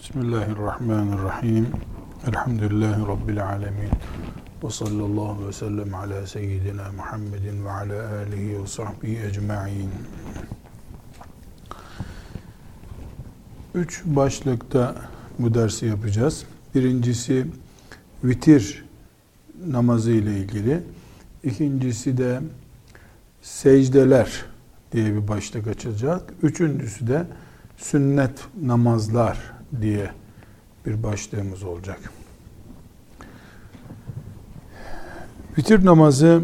Bismillahirrahmanirrahim. Elhamdülillahi Rabbil alemin. Ve sallallahu ve sellem ala seyyidina Muhammedin ve ala alihi ve sahbihi ecma'in. Üç başlıkta bu dersi yapacağız. Birincisi vitir namazı ile ilgili. İkincisi de secdeler diye bir başlık açılacak. Üçüncüsü de sünnet namazlar diye bir başlığımız olacak. Vitir namazı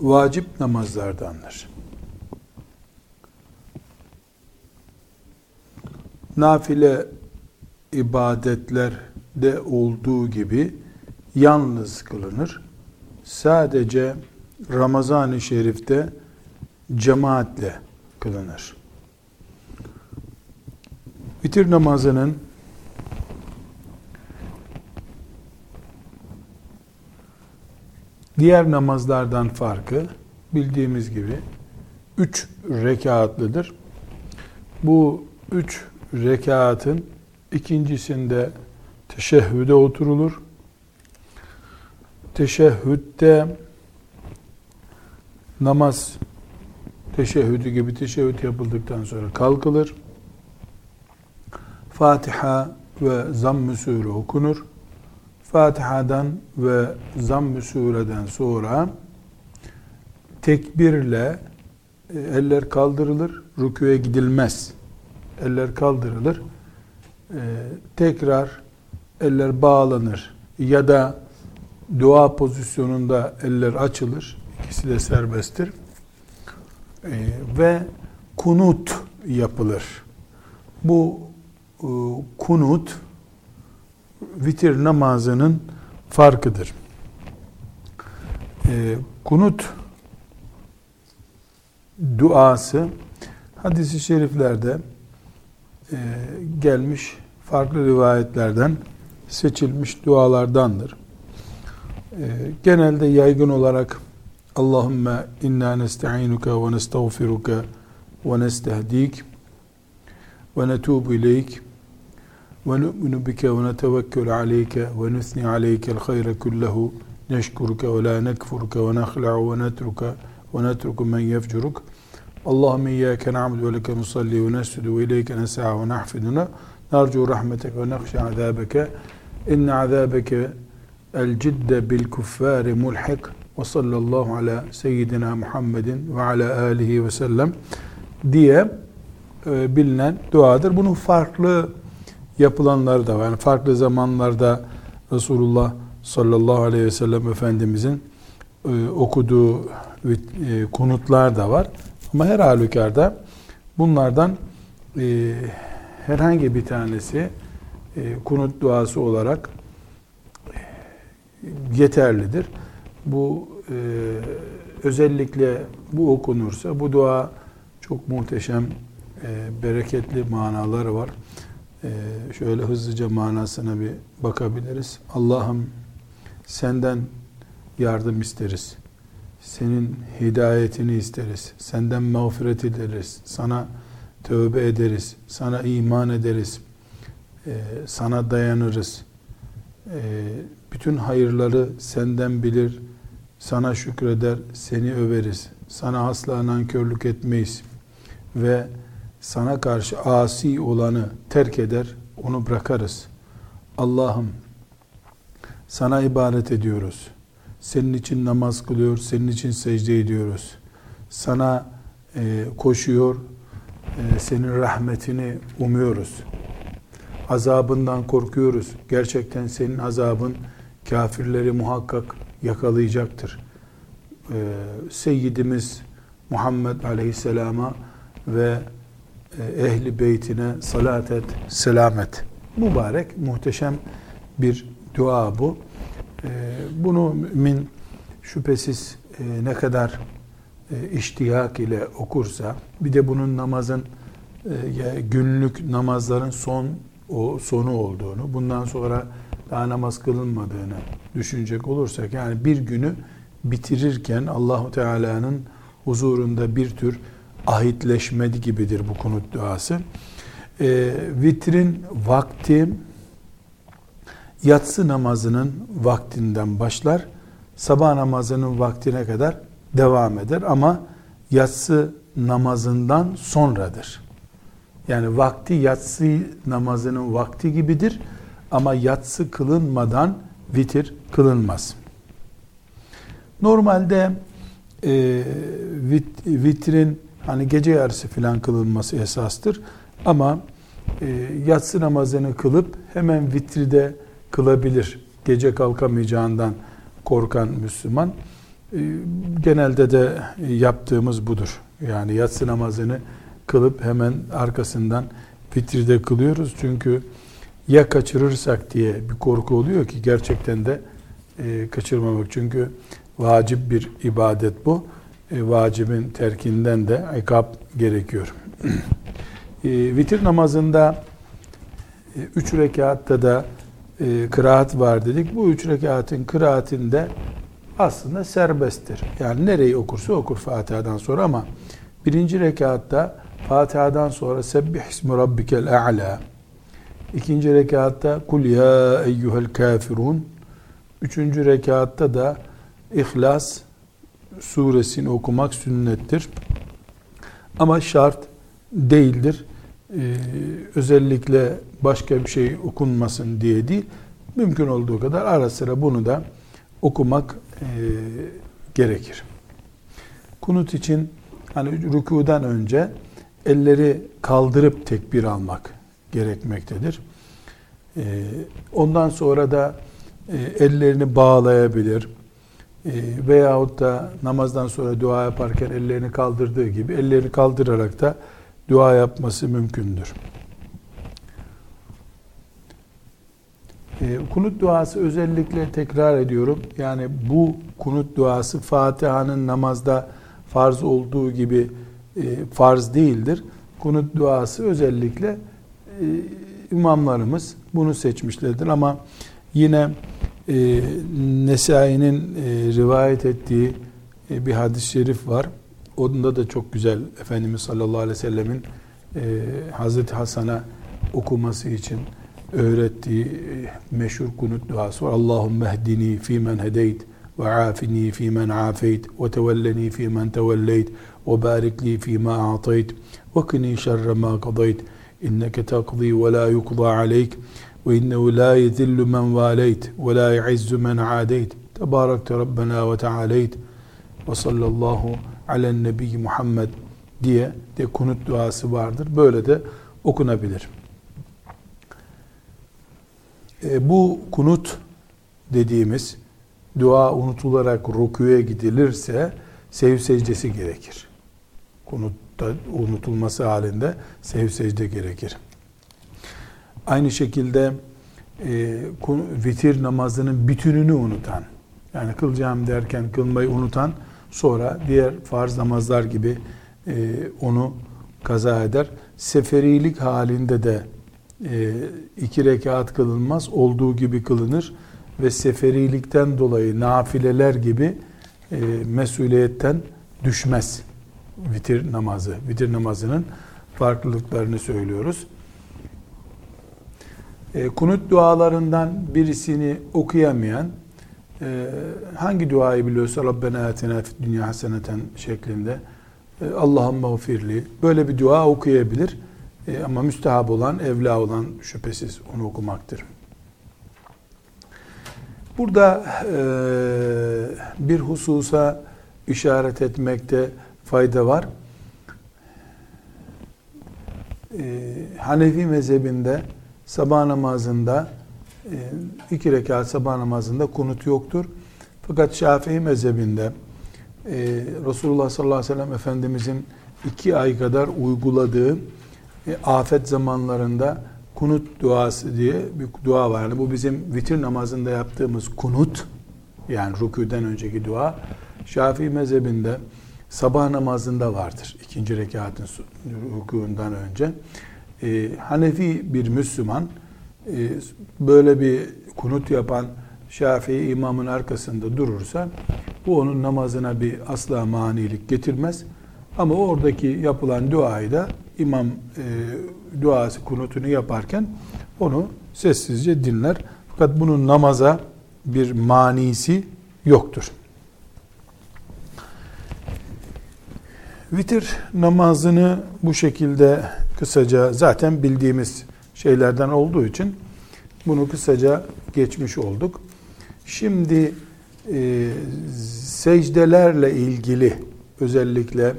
vacip namazlardandır. Nafile ibadetlerde olduğu gibi yalnız kılınır. Sadece Ramazan-ı Şerif'te cemaatle kılınır. Vitir namazının diğer namazlardan farkı bildiğimiz gibi üç rekatlıdır. Bu üç rekatın ikincisinde teşehhüde oturulur. Teşehhütte namaz teşehhüdü gibi teşehhüd yapıldıktan sonra kalkılır. Fatiha ve Zamm-ı Sure okunur. Fatiha'dan ve Zamm-ı Sure'den sonra tekbirle e, eller kaldırılır, rüküye gidilmez. Eller kaldırılır. Ee, tekrar eller bağlanır ya da dua pozisyonunda eller açılır. İkisi de serbesttir. Ee, ve kunut yapılır. Bu e, kunut vitir namazının farkıdır. E, kunut duası hadisi şeriflerde e, gelmiş farklı rivayetlerden seçilmiş dualardandır. E, genelde yaygın olarak اللهم إنا نستعينك ونستغفرك ونستهديك ونتوب إليك ونؤمن بك ونتوكل عليك ونثني عليك الخير كله. نشكرك ولا نكفرك ونخلع ونترك ونترك من يفجرك. اللهم إياك نعبد ولك نصلي ونسجد وإليك نسعى ونحفدنا نرجو رحمتك ونخشى عذابك. إن عذابك الجد بالكفار ملحق. Ve sallallahu ala seyyidina Muhammedin ve ala alihi ve sellem diye e, bilinen duadır. Bunun farklı yapılanları da var. Yani farklı zamanlarda Resulullah sallallahu aleyhi ve sellem Efendimizin e, okuduğu e, kunutlar da var. Ama her halükarda bunlardan e, herhangi bir tanesi e, kunut duası olarak yeterlidir. Bu e, özellikle bu okunursa bu dua çok muhteşem e, bereketli manaları var. E, şöyle hızlıca manasına bir bakabiliriz. Allah'ım senden yardım isteriz. Senin hidayetini isteriz. Senden mağfiret ederiz. Sana tövbe ederiz. Sana iman ederiz. E, sana dayanırız. E, bütün hayırları senden bilir. Sana şükreder. Seni överiz. Sana asla nankörlük etmeyiz. Ve sana karşı asi olanı terk eder, onu bırakarız. Allah'ım sana ibadet ediyoruz. Senin için namaz kılıyor, senin için secde ediyoruz. Sana e, koşuyor, e, senin rahmetini umuyoruz. Azabından korkuyoruz. Gerçekten senin azabın kafirleri muhakkak yakalayacaktır. E, Seyyidimiz Muhammed Aleyhisselam'a ve e, ehli beytine salat et, selamet. Mübarek, muhteşem bir dua bu. E, bunu mümin şüphesiz e, ne kadar iştiyak ile okursa, bir de bunun namazın günlük namazların son o sonu olduğunu, bundan sonra daha namaz kılınmadığını düşünecek olursak, yani bir günü bitirirken Allahu Teala'nın huzurunda bir tür ahitleşme gibidir bu kunut duası. E, vitrin vakti yatsı namazının vaktinden başlar. Sabah namazının vaktine kadar devam eder ama yatsı namazından sonradır. Yani vakti yatsı namazının vakti gibidir ama yatsı kılınmadan vitir kılınmaz. Normalde e, vit, vitrin hani gece yarısı filan kılınması esastır. Ama e, yatsı namazını kılıp hemen vitride kılabilir. Gece kalkamayacağından korkan Müslüman. E, genelde de yaptığımız budur. Yani yatsı namazını kılıp hemen arkasından vitride kılıyoruz. Çünkü ya kaçırırsak diye bir korku oluyor ki gerçekten de e, kaçırmamak. Çünkü vacip bir ibadet bu. E, vacibin terkinden de ikab gerekiyor. e, vitir namazında e, üç rekatta da e, kıraat var dedik. Bu üç rekatın kıraatinde aslında serbesttir. Yani nereyi okursa okur Fatiha'dan sonra ama birinci rekatta Fatiha'dan sonra Sebbih ismi rabbikel a'la İkinci rekatta Kul ya eyyuhel kafirun Üçüncü rekatta da İhlas suresini okumak sünnettir. Ama şart değildir. Ee, özellikle başka bir şey okunmasın diye değil. Mümkün olduğu kadar ara sıra bunu da okumak e, gerekir. Kunut için hani rükudan önce elleri kaldırıp tekbir almak gerekmektedir. Ee, ondan sonra da e, ellerini bağlayabilir e, veyahut da namazdan sonra dua yaparken ellerini kaldırdığı gibi ellerini kaldırarak da dua yapması mümkündür. E, kunut duası özellikle tekrar ediyorum. Yani bu kunut duası Fatiha'nın namazda farz olduğu gibi farz değildir. Kunut duası özellikle imamlarımız bunu seçmişlerdir ama yine e, Nesai'nin e, rivayet ettiği e, bir hadis-i şerif var. Onda da çok güzel Efendimiz sallallahu aleyhi ve sellemin e, Hazreti Hasan'a okuması için öğrettiği e, meşhur kunut duası var. Allahümme ehdini fîmen hedeyt ve afini fîmen afeyt ve tevelleni fîmen tevelleyt ve barik li fîmâ a'tayt ve kini şerre mâ kadayt inneke takzi ve la yukza aleyk ve innehu la yezillu men valeyt ve la yu'izzu men adeyt tebarekte rabbena ve tealeyt ve sallallahu alen nebiyyi Muhammed diye de kunut duası vardır. Böyle de okunabilir. E, bu kunut dediğimiz dua unutularak rüküye gidilirse sev secdesi gerekir. Kunutta unutulması halinde sev secde gerekir. Aynı şekilde e, vitir namazının bütününü unutan, yani kılacağım derken kılmayı unutan, sonra diğer farz namazlar gibi e, onu kaza eder. Seferilik halinde de e, iki rekat kılınmaz, olduğu gibi kılınır ve seferilikten dolayı nafileler gibi e, mesuliyetten düşmez vitir namazı. Vitir namazının farklılıklarını söylüyoruz. E, kunut dualarından birisini okuyamayan e, hangi duayı biliyorsa Rabbena atina fid dünya haseneten şeklinde e, Allahümme gfirli böyle bir dua okuyabilir. E, ama müstehab olan, evla olan şüphesiz onu okumaktır. Burada e, bir hususa işaret etmekte fayda var. E, Hanefi mezhebinde sabah namazında e, iki rekat sabah namazında kunut yoktur. Fakat Şafii mezhebinde e, Resulullah sallallahu aleyhi ve sellem Efendimizin iki ay kadar uyguladığı e, afet zamanlarında kunut duası diye bir dua var. Yani bu bizim vitir namazında yaptığımız kunut yani rüküden önceki dua Şafii mezhebinde sabah namazında vardır. ikinci rekatın rükûundan önce e, Hanefi bir Müslüman e, böyle bir kunut yapan Şafii imamın arkasında durursa Bu onun namazına bir asla manilik getirmez. Ama oradaki yapılan duayı da imam e, duası kunutunu yaparken onu sessizce dinler. Fakat bunun namaza bir manisi yoktur. Vitir namazını bu şekilde kısaca zaten bildiğimiz şeylerden olduğu için bunu kısaca geçmiş olduk. Şimdi e, secdelerle ilgili özellikle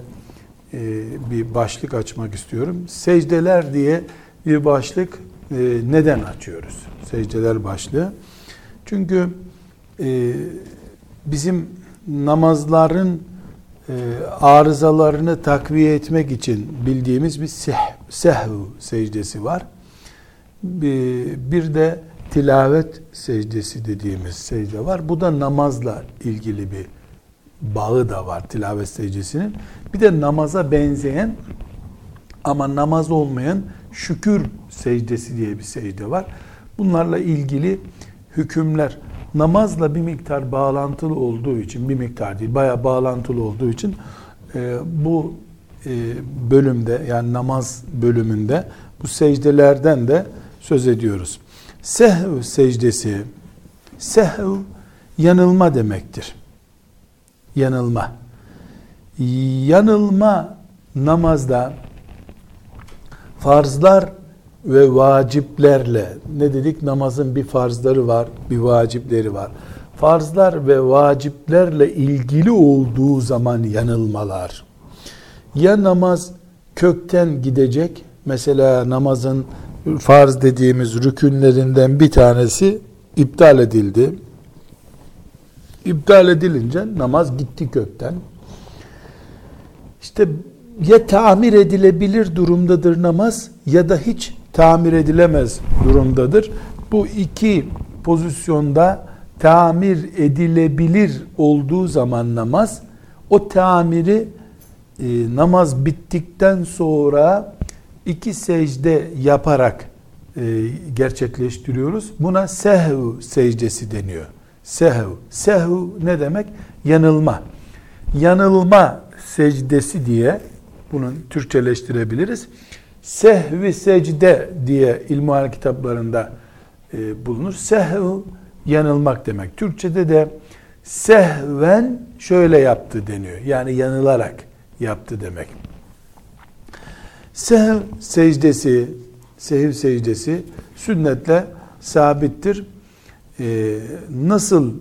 e, bir başlık açmak istiyorum. Secdeler diye bir başlık e, neden açıyoruz? Secdeler başlığı. Çünkü e, bizim namazların e, arızalarını takviye etmek için bildiğimiz bir seh, sehv secdesi var. Bir, bir de tilavet secdesi dediğimiz secde var. Bu da namazla ilgili bir bağı da var tilavet secdesinin. Bir de namaza benzeyen ama namaz olmayan şükür secdesi diye bir secde var. Bunlarla ilgili hükümler namazla bir miktar bağlantılı olduğu için bir miktar değil baya bağlantılı olduğu için e, bu e, bölümde yani namaz bölümünde bu secdelerden de söz ediyoruz. Sehv secdesi sehv yanılma demektir. Yanılma. Yanılma namazda farzlar ve vaciplerle ne dedik namazın bir farzları var, bir vacipleri var. Farzlar ve vaciplerle ilgili olduğu zaman yanılmalar. Ya namaz kökten gidecek, mesela namazın farz dediğimiz rükünlerinden bir tanesi iptal edildi. İptal edilince namaz gitti kökten. İşte ya tamir edilebilir durumdadır namaz ya da hiç tamir edilemez durumdadır. Bu iki pozisyonda tamir edilebilir olduğu zaman namaz o tamiri e, namaz bittikten sonra iki secde yaparak e, gerçekleştiriyoruz. Buna sehv secdesi deniyor. Sehv. Sehv ne demek? Yanılma. Yanılma secdesi diye bunun Türkçeleştirebiliriz. Sehvi secde diye ilmuhal kitaplarında e, bulunur. Sehv yanılmak demek. Türkçede de sehven şöyle yaptı deniyor. Yani yanılarak yaptı demek. Sehev secdesi, sehiv secdesi sünnetle sabittir. Ee, nasıl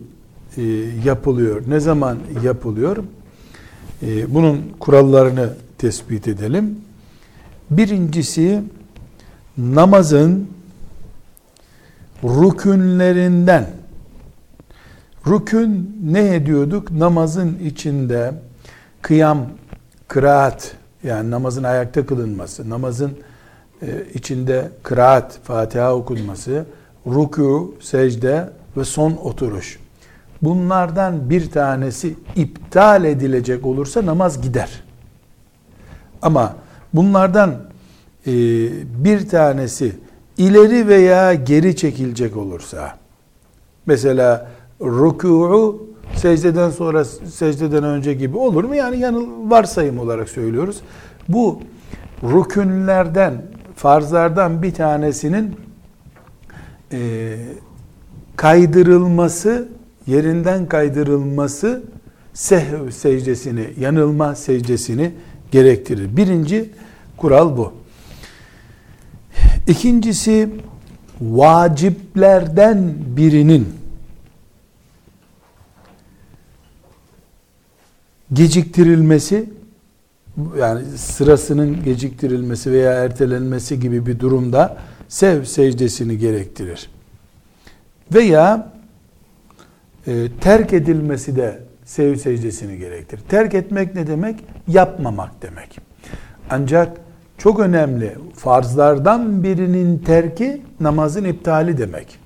e, yapılıyor, ne zaman yapılıyor? Ee, bunun kurallarını tespit edelim. Birincisi namazın rükünlerinden rükün ne ediyorduk? Namazın içinde kıyam, kıraat yani namazın ayakta kılınması, namazın e, içinde kıraat, Fatiha okunması, ruku, secde ve son oturuş. Bunlardan bir tanesi iptal edilecek olursa namaz gider. Ama bunlardan e, bir tanesi ileri veya geri çekilecek olursa, mesela ruku'u secdeden sonra secdeden önce gibi olur mu? Yani yanıl varsayım olarak söylüyoruz. Bu rükünlerden, farzlardan bir tanesinin e, kaydırılması, yerinden kaydırılması sehv secdesini, yanılma secdesini gerektirir. Birinci kural bu. İkincisi vaciplerden birinin geciktirilmesi yani sırasının geciktirilmesi veya ertelenmesi gibi bir durumda sev secdesini gerektirir. Veya e, terk edilmesi de sev secdesini gerektirir. Terk etmek ne demek? Yapmamak demek. Ancak çok önemli farzlardan birinin terki namazın iptali demek.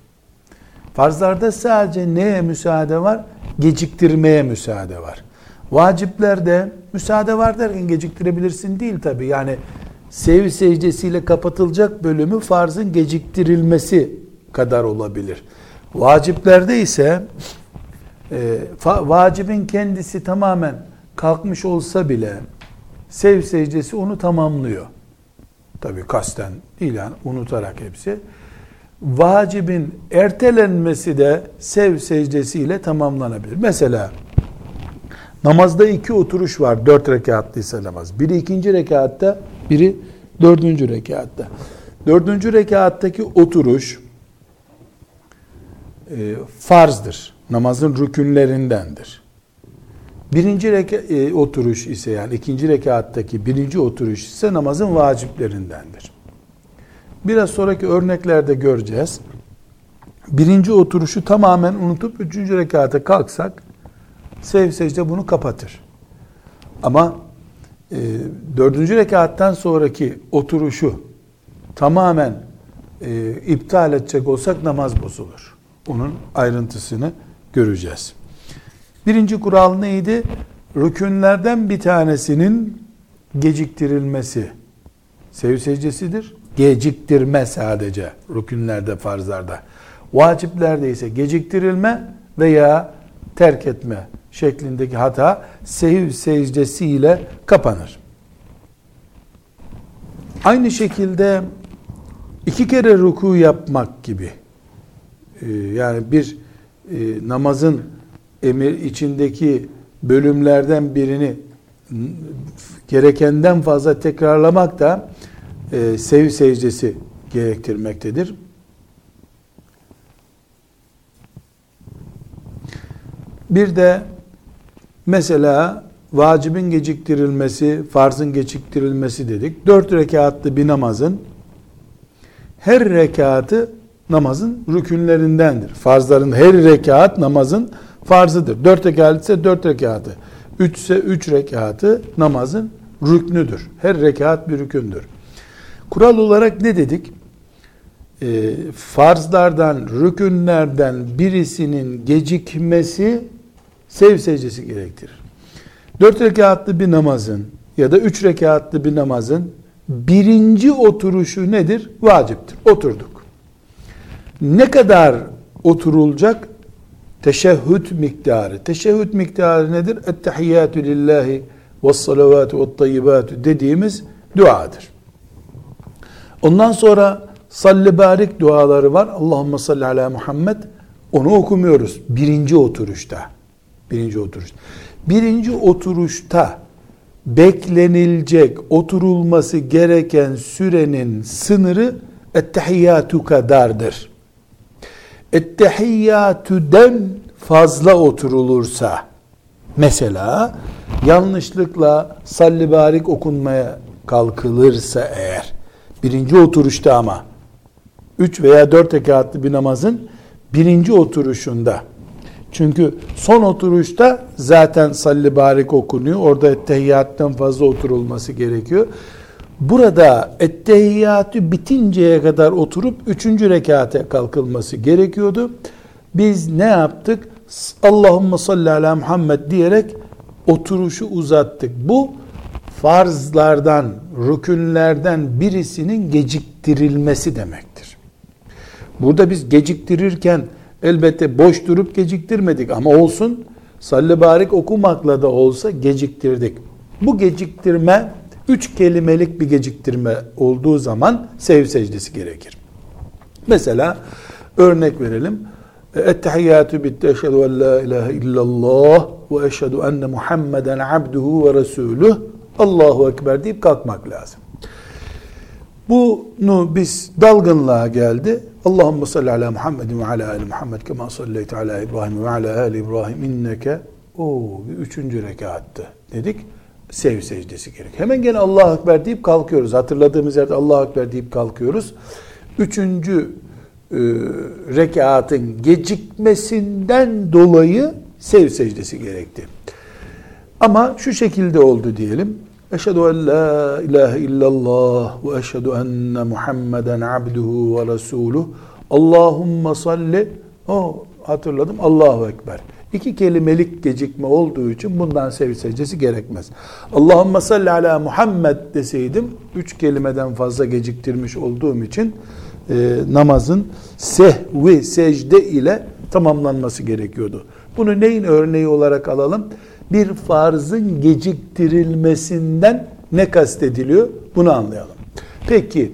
Farzlarda sadece neye müsaade var? Geciktirmeye müsaade var. Vaciplerde müsaade var derken geciktirebilirsin değil tabi. Yani sev secdesiyle kapatılacak bölümü farzın geciktirilmesi kadar olabilir. Vaciplerde ise e, vacibin kendisi tamamen kalkmış olsa bile sev secdesi onu tamamlıyor. Tabi kasten değil yani unutarak hepsi. Vacibin ertelenmesi de sev secdesiyle tamamlanabilir. Mesela namazda iki oturuş var dört rekatlıysa namaz. Biri ikinci rekatta, biri dördüncü rekatta. Dördüncü rekattaki oturuş e, farzdır. Namazın rükünlerindendir. Birinci reka, e, oturuş ise yani ikinci rekattaki birinci oturuş ise namazın vaciplerindendir. Biraz sonraki örneklerde göreceğiz. Birinci oturuşu tamamen unutup üçüncü rekata kalksak sev secde bunu kapatır. Ama e, dördüncü rekattan sonraki oturuşu tamamen e, iptal edecek olsak namaz bozulur. Onun ayrıntısını göreceğiz. Birinci kural neydi? Rükünlerden bir tanesinin geciktirilmesi. Sev secdesidir. Geciktirme sadece rükünlerde, farzlarda. Vaciplerde ise geciktirilme veya terk etme şeklindeki hata sehiv secdesiyle kapanır. Aynı şekilde iki kere ruku yapmak gibi e, yani bir e, namazın emir içindeki bölümlerden birini gerekenden fazla tekrarlamak da e, sev secdesi gerektirmektedir. Bir de mesela vacibin geciktirilmesi, farzın geciktirilmesi dedik. Dört rekatlı bir namazın her rekatı namazın rükünlerindendir. Farzların her rekat namazın farzıdır. Dört rekat ise dört rekatı. Üç ise üç rekatı namazın rüknüdür. Her rekat bir rükündür. Kural olarak ne dedik? E, farzlardan, rükünlerden birisinin gecikmesi sev secdesi gerektirir. Dört rekatlı bir namazın ya da üç rekatlı bir namazın birinci oturuşu nedir? Vaciptir. Oturduk. Ne kadar oturulacak? Teşehhüd miktarı. Teşehhüd miktarı nedir? Ettehiyyatü lillahi ve salavatü ve tayyibatü dediğimiz duadır. Ondan sonra salli barik duaları var. Allahümme salli ala Muhammed. Onu okumuyoruz birinci oturuşta. Birinci oturuşta. Birinci oturuşta beklenilecek, oturulması gereken sürenin sınırı ettehiyyatü kadardır. Ettehiyyatüden fazla oturulursa, mesela yanlışlıkla salli barik okunmaya kalkılırsa eğer, birinci oturuşta ama, üç veya dört rekatlı bir namazın birinci oturuşunda, çünkü son oturuşta zaten salli barik okunuyor. Orada ettehiyyattan fazla oturulması gerekiyor. Burada ettehiyyatü bitinceye kadar oturup üçüncü rekate kalkılması gerekiyordu. Biz ne yaptık? Allahümme salli ala Muhammed diyerek oturuşu uzattık. Bu farzlardan, rükünlerden birisinin geciktirilmesi demektir. Burada biz geciktirirken elbette boş durup geciktirmedik ama olsun salli barik okumakla da olsa geciktirdik. Bu geciktirme üç kelimelik bir geciktirme olduğu zaman sev secdesi gerekir. Mesela örnek verelim. Ettehiyyatü bitti. Eşhedü en la ilahe illallah ve eşhedü enne Muhammeden abduhu ve resuluh. Allahu Ekber deyip kalkmak lazım. Bunu biz dalgınlığa geldi. Allahümme salli ala Muhammedin ve ala ali Muhammed kema salleyte ala İbrahim ve ala ali İbrahim inneke o üçüncü rekattı dedik. Sev secdesi gerek. Hemen gene Allahu Ekber deyip kalkıyoruz. Hatırladığımız yerde Allahu Ekber deyip kalkıyoruz. Üçüncü e, rekatın gecikmesinden dolayı sev secdesi gerekti. Ama şu şekilde oldu diyelim. Eşhedü en la ilahe illallah ve eşhedü enne Muhammeden abduhu ve resuluh. Allahümme salli. O hatırladım. Allahu Ekber. İki kelimelik gecikme olduğu için bundan sev secdesi gerekmez. Allahümme salli ala Muhammed deseydim, üç kelimeden fazla geciktirmiş olduğum için e, namazın sehvi secde ile tamamlanması gerekiyordu. Bunu neyin örneği olarak alalım? Bir farzın geciktirilmesinden ne kastediliyor? Bunu anlayalım. Peki,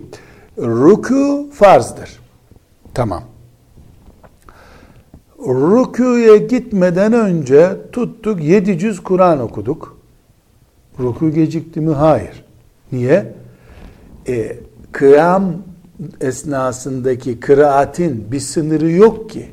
ruku farzdır. Tamam. Rüküye gitmeden önce tuttuk 700 Kur'an okuduk. Rükü gecikti mi? Hayır. Niye? E, kıyam esnasındaki kıraatin bir sınırı yok ki.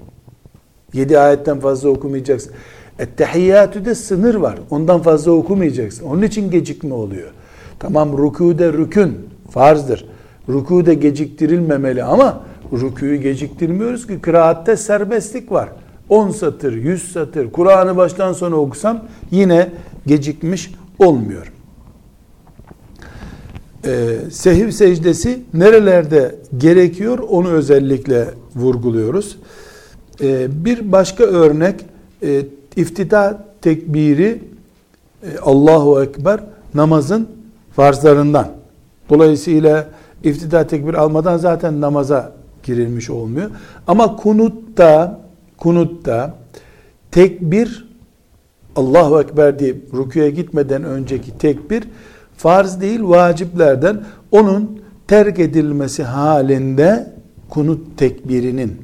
7 ayetten fazla okumayacaksın. Ettehiyyatüde sınır var. Ondan fazla okumayacaksın. Onun için gecikme oluyor. Tamam rükûde rükün farzdır. Rükûde geciktirilmemeli ama rükûyu geciktirmiyoruz ki kıraatte serbestlik var. 10 satır, 100 satır Kur'an'ı baştan sona okusam yine gecikmiş olmuyor. Ee, sehiv secdesi nerelerde gerekiyor onu özellikle vurguluyoruz. Ee, bir başka örnek e, iftida tekbiri e, Allahu Ekber namazın farzlarından. Dolayısıyla iftida tekbir almadan zaten namaza girilmiş olmuyor. Ama kunutta kunutta tekbir Allahu Ekber deyip rüküye gitmeden önceki tekbir farz değil vaciplerden onun terk edilmesi halinde kunut tekbirinin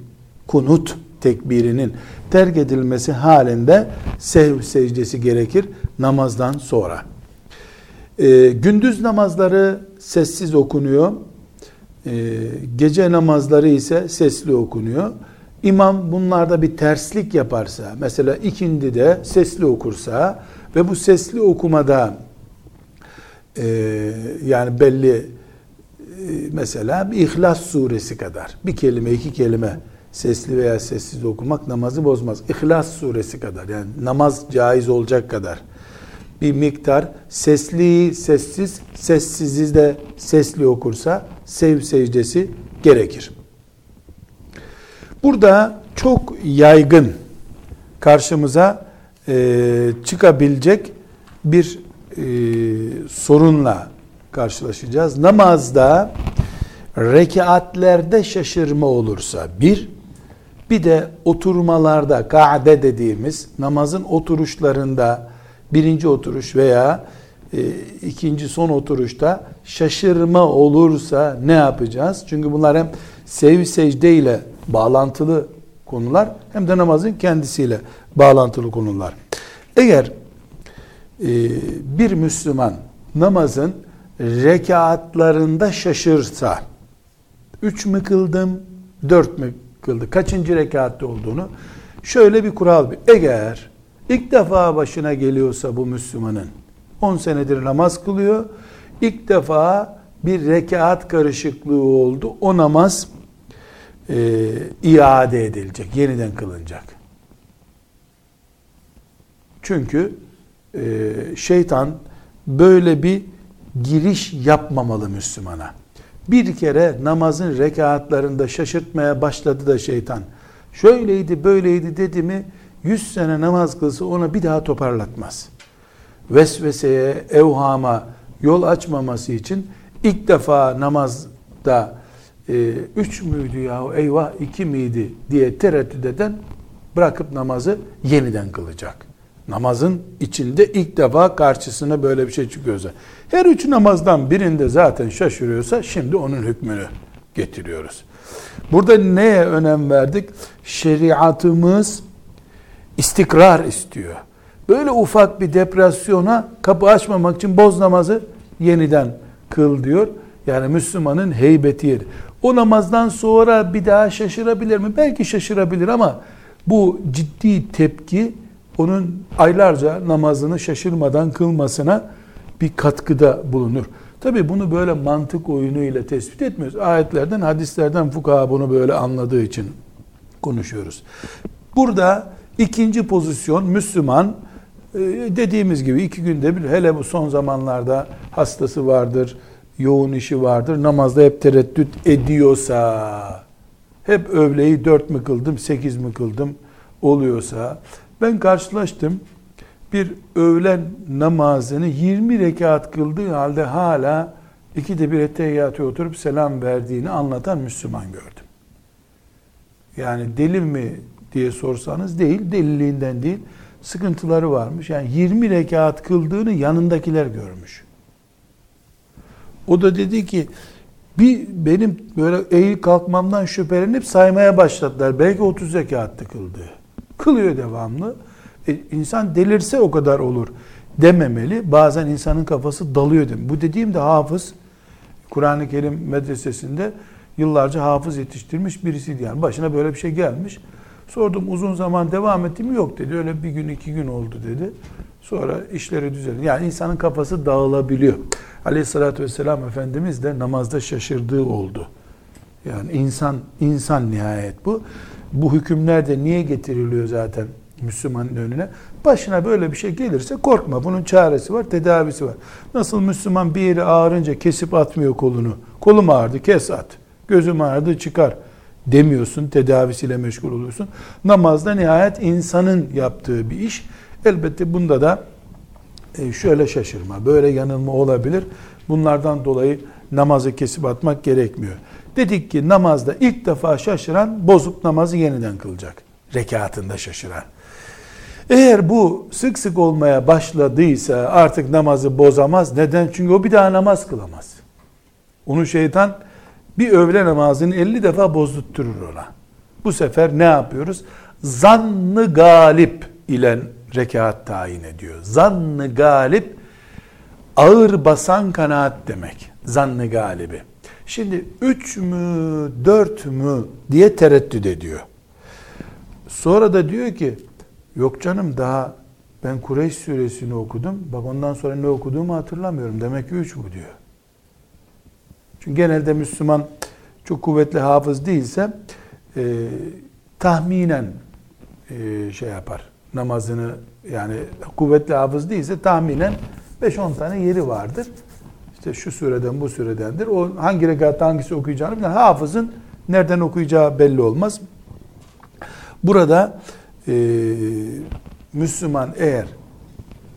kunut tekbirinin terk edilmesi halinde sehv secdesi gerekir namazdan sonra. Ee, gündüz namazları sessiz okunuyor. Ee, gece namazları ise sesli okunuyor. İmam bunlarda bir terslik yaparsa, mesela ikindi de sesli okursa ve bu sesli okumada e, yani belli e, mesela bir İhlas suresi kadar bir kelime iki kelime sesli veya sessiz okumak namazı bozmaz. İhlas suresi kadar yani namaz caiz olacak kadar bir miktar sesli sessiz sessizi de sesli okursa sev secdesi gerekir. Burada çok yaygın karşımıza e, çıkabilecek bir e, sorunla karşılaşacağız. Namazda rekatlerde şaşırma olursa bir, bir de oturmalarda ka'de dediğimiz namazın oturuşlarında birinci oturuş veya e, ikinci son oturuşta şaşırma olursa ne yapacağız? Çünkü bunlar hem sev secde ile bağlantılı konular hem de namazın kendisiyle bağlantılı konular. Eğer e, bir Müslüman namazın rekatlarında şaşırsa, üç mü kıldım, dört mü kıldı, kaçıncı rekatte olduğunu şöyle bir kural. Eğer ilk defa başına geliyorsa bu Müslümanın, 10 senedir namaz kılıyor, ilk defa bir rekat karışıklığı oldu, o namaz e, iade edilecek, yeniden kılınacak. Çünkü e, şeytan böyle bir giriş yapmamalı Müslümana. Bir kere namazın rekatlarında şaşırtmaya başladı da şeytan. Şöyleydi böyleydi dedi mi 100 sene namaz kılsa ona bir daha toparlatmaz. Vesveseye, evhama yol açmaması için ilk defa namazda e, üç müydü ya eyvah iki miydi diye tereddüt eden bırakıp namazı yeniden kılacak. Namazın içinde ilk defa karşısına böyle bir şey çıkıyorsa. Her üç namazdan birinde zaten şaşırıyorsa şimdi onun hükmünü getiriyoruz. Burada neye önem verdik? Şeriatımız istikrar istiyor. Böyle ufak bir depresyona kapı açmamak için boz namazı yeniden kıl diyor. Yani Müslümanın heybeti yeri. O namazdan sonra bir daha şaşırabilir mi? Belki şaşırabilir ama bu ciddi tepki onun aylarca namazını şaşırmadan kılmasına bir katkıda bulunur. Tabi bunu böyle mantık oyunu ile tespit etmiyoruz. Ayetlerden, hadislerden fukaha bunu böyle anladığı için konuşuyoruz. Burada ikinci pozisyon Müslüman e, dediğimiz gibi iki günde bir hele bu son zamanlarda hastası vardır, yoğun işi vardır. Namazda hep tereddüt ediyorsa, hep öğleyi dört mü kıldım, sekiz mi kıldım oluyorsa, ben karşılaştım bir öğlen namazını 20 rekat kıldığı halde hala ikide bir ettehiyyatı oturup selam verdiğini anlatan Müslüman gördüm. Yani deli mi diye sorsanız değil, deliliğinden değil, sıkıntıları varmış. Yani 20 rekat kıldığını yanındakiler görmüş. O da dedi ki bir benim böyle eğil kalkmamdan şüphelenip saymaya başladılar. Belki 30 rekattı kıldı. Kılıyor devamlı. E, insan delirse o kadar olur dememeli. Bazen insanın kafası dalıyor dem. Bu dediğim de hafız. Kur'an-ı Kerim medresesinde yıllarca hafız yetiştirmiş birisiydi. Yani başına böyle bir şey gelmiş. Sordum uzun zaman devam etti mi? Yok dedi. Öyle bir gün iki gün oldu dedi. Sonra işleri düzeldi. Yani insanın kafası dağılabiliyor. Aleyhissalatü vesselam Efendimiz de namazda şaşırdığı oldu. Yani insan insan nihayet bu. Bu hükümler de niye getiriliyor zaten Müslümanın önüne? Başına böyle bir şey gelirse korkma. Bunun çaresi var, tedavisi var. Nasıl Müslüman bir yeri ağrınca kesip atmıyor kolunu. Kolum ağrıdı, kes at. Gözüm ağrıdı, çıkar demiyorsun, tedavisiyle meşgul oluyorsun. Namazda nihayet insanın yaptığı bir iş. Elbette bunda da e, şöyle şaşırma, böyle yanılma olabilir. Bunlardan dolayı namazı kesip atmak gerekmiyor. Dedik ki namazda ilk defa şaşıran bozup namazı yeniden kılacak. Rekatında şaşıran. Eğer bu sık sık olmaya başladıysa artık namazı bozamaz. Neden? Çünkü o bir daha namaz kılamaz. Onu şeytan bir öğle namazını 50 defa bozdurtturur ona. Bu sefer ne yapıyoruz? Zannı galip ile rekat tayin ediyor. Zannı galip ağır basan kanaat demek. Zannı galibi. Şimdi üç mü dört mü diye tereddüt ediyor. Sonra da diyor ki yok canım daha ben Kureyş suresini okudum. Bak ondan sonra ne okuduğumu hatırlamıyorum. Demek ki üç bu diyor. Çünkü genelde Müslüman çok kuvvetli hafız değilse e, tahminen e, şey yapar. Namazını yani kuvvetli hafız değilse tahminen 5-10 tane yeri vardır. İşte şu sureden bu suredendir. O hangi rekatta hangisi okuyacağını bilen hafızın nereden okuyacağı belli olmaz. Burada e, Müslüman eğer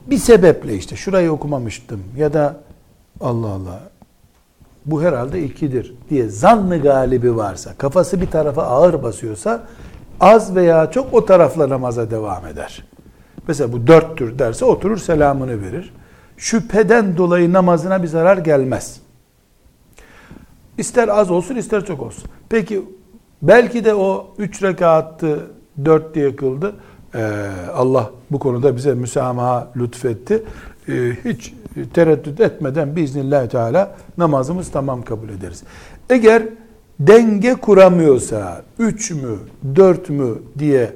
bir sebeple işte şurayı okumamıştım ya da Allah Allah bu herhalde ikidir diye zannı galibi varsa, kafası bir tarafa ağır basıyorsa az veya çok o tarafla namaza devam eder. Mesela bu dörttür derse oturur selamını verir. Şüpheden dolayı namazına bir zarar gelmez. İster az olsun ister çok olsun. Peki belki de o üç rekattı dört diye kıldı. Ee, Allah bu konuda bize müsamaha lütfetti. Ee, hiç tereddüt etmeden biiznillahü teala namazımız tamam kabul ederiz. Eğer denge kuramıyorsa üç mü dört mü diye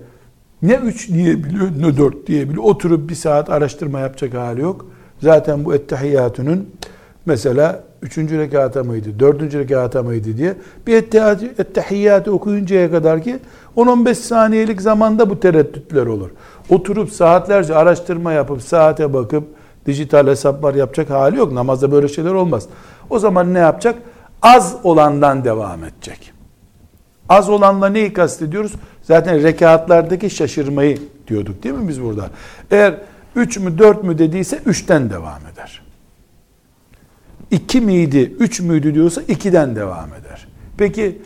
ne üç diyebiliyor ne dört diyebiliyor. Oturup bir saat araştırma yapacak hali yok. Zaten bu ettehiyyatının mesela üçüncü rekata mıydı, dördüncü rekata mıydı diye bir ettehiyyatı okuyuncaya kadar ki 10-15 saniyelik zamanda bu tereddütler olur. Oturup saatlerce araştırma yapıp saate bakıp dijital hesaplar yapacak hali yok. Namazda böyle şeyler olmaz. O zaman ne yapacak? Az olandan devam edecek. Az olanla neyi kastediyoruz? Zaten rekatlardaki şaşırmayı diyorduk değil mi biz burada? Eğer 3 mü 4 mü dediyse 3'ten devam eder. 2 miydi 3 müydü diyorsa 2'den devam eder. Peki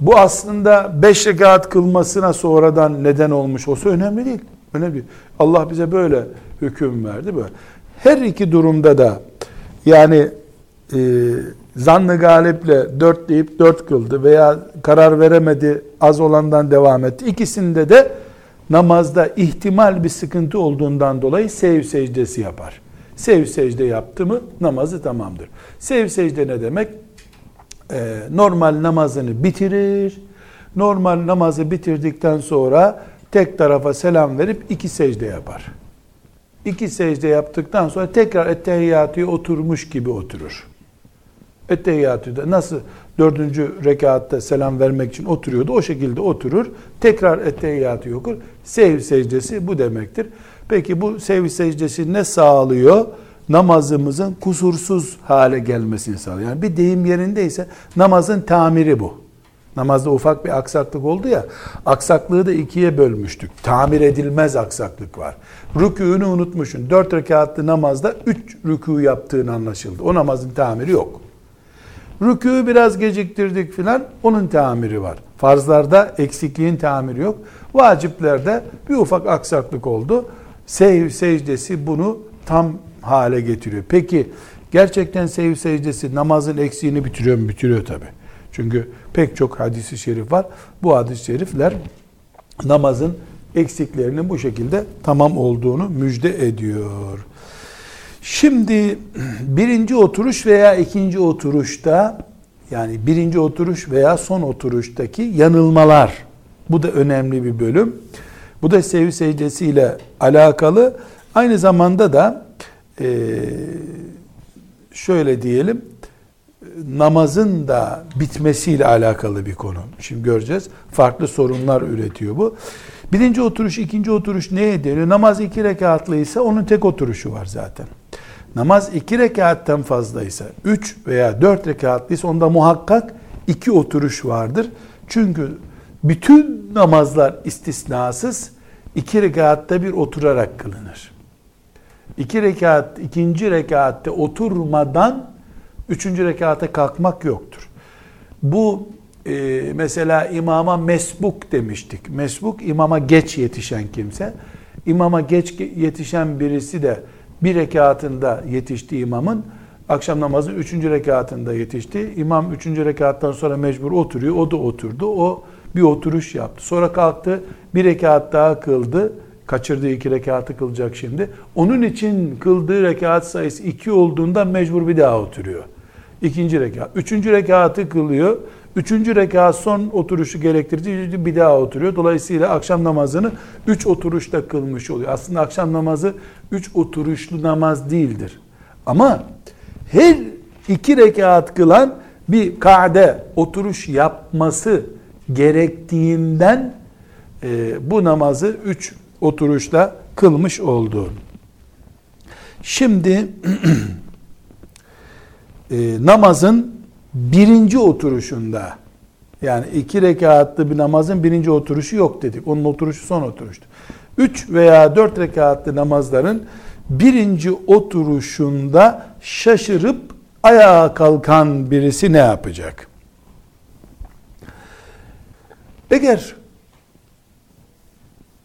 bu aslında 5 rekat kılmasına sonradan neden olmuş olsa önemli değil. Önemli değil. Allah bize böyle hüküm verdi böyle. Her iki durumda da yani e, zannı galiple dört deyip dört kıldı veya karar veremedi az olandan devam etti. İkisinde de namazda ihtimal bir sıkıntı olduğundan dolayı sev secdesi yapar. Sev secde yaptı mı namazı tamamdır. Sev secde ne demek? Ee, normal namazını bitirir. Normal namazı bitirdikten sonra tek tarafa selam verip iki secde yapar iki secde yaptıktan sonra tekrar ettehiyyatıya oturmuş gibi oturur. Ettehiyyatüde nasıl dördüncü rekatta selam vermek için oturuyordu o şekilde oturur. Tekrar ettehiyyatı okur. Sev secdesi bu demektir. Peki bu sev secdesi ne sağlıyor? Namazımızın kusursuz hale gelmesini sağlıyor. Yani bir deyim yerindeyse namazın tamiri bu. Namazda ufak bir aksaklık oldu ya, aksaklığı da ikiye bölmüştük. Tamir edilmez aksaklık var. Rükûnu unutmuşsun. Dört rekatlı namazda üç rükû yaptığın anlaşıldı. O namazın tamiri yok. Rükû biraz geciktirdik filan onun tamiri var. Farzlarda eksikliğin tamiri yok. Vaciplerde bir ufak aksaklık oldu. Sev secdesi bunu tam hale getiriyor. Peki gerçekten sev secdesi namazın eksiğini bitiriyor mu? Bitiriyor tabi. Çünkü pek çok hadisi şerif var. Bu hadis-i şerifler namazın eksiklerinin bu şekilde tamam olduğunu müjde ediyor. Şimdi birinci oturuş veya ikinci oturuşta yani birinci oturuş veya son oturuştaki yanılmalar bu da önemli bir bölüm. Bu da sevi secdesiyle alakalı. Aynı zamanda da şöyle diyelim namazın da bitmesiyle alakalı bir konu. Şimdi göreceğiz. Farklı sorunlar üretiyor bu. Birinci oturuş, ikinci oturuş neye deniyor? Namaz iki rekatlıysa onun tek oturuşu var zaten. Namaz iki rekatten fazlaysa, üç veya dört rekatlıysa onda muhakkak iki oturuş vardır. Çünkü bütün namazlar istisnasız iki rekatta bir oturarak kılınır. İki rekat, ikinci rekatte oturmadan üçüncü rekata kalkmak yoktur. Bu e, mesela imama mesbuk demiştik. Mesbuk imama geç yetişen kimse. İmama geç yetişen birisi de bir rekatında yetişti imamın. Akşam namazı üçüncü rekatında yetişti. İmam üçüncü rekattan sonra mecbur oturuyor. O da oturdu. O bir oturuş yaptı. Sonra kalktı. Bir rekat daha kıldı. Kaçırdığı iki rekatı kılacak şimdi. Onun için kıldığı rekat sayısı iki olduğunda mecbur bir daha oturuyor. İkinci rekat. Üçüncü rekatı kılıyor. Üçüncü rekat son oturuşu gerektirdiği bir daha oturuyor. Dolayısıyla akşam namazını üç oturuşta kılmış oluyor. Aslında akşam namazı üç oturuşlu namaz değildir. Ama her iki rekat kılan bir kade oturuş yapması gerektiğinden e, bu namazı üç oturuşla kılmış oldu. Şimdi e, namazın birinci oturuşunda yani iki rekatlı bir namazın birinci oturuşu yok dedik. Onun oturuşu son oturuştu. Üç veya dört rekatlı namazların birinci oturuşunda şaşırıp ayağa kalkan birisi ne yapacak? Eğer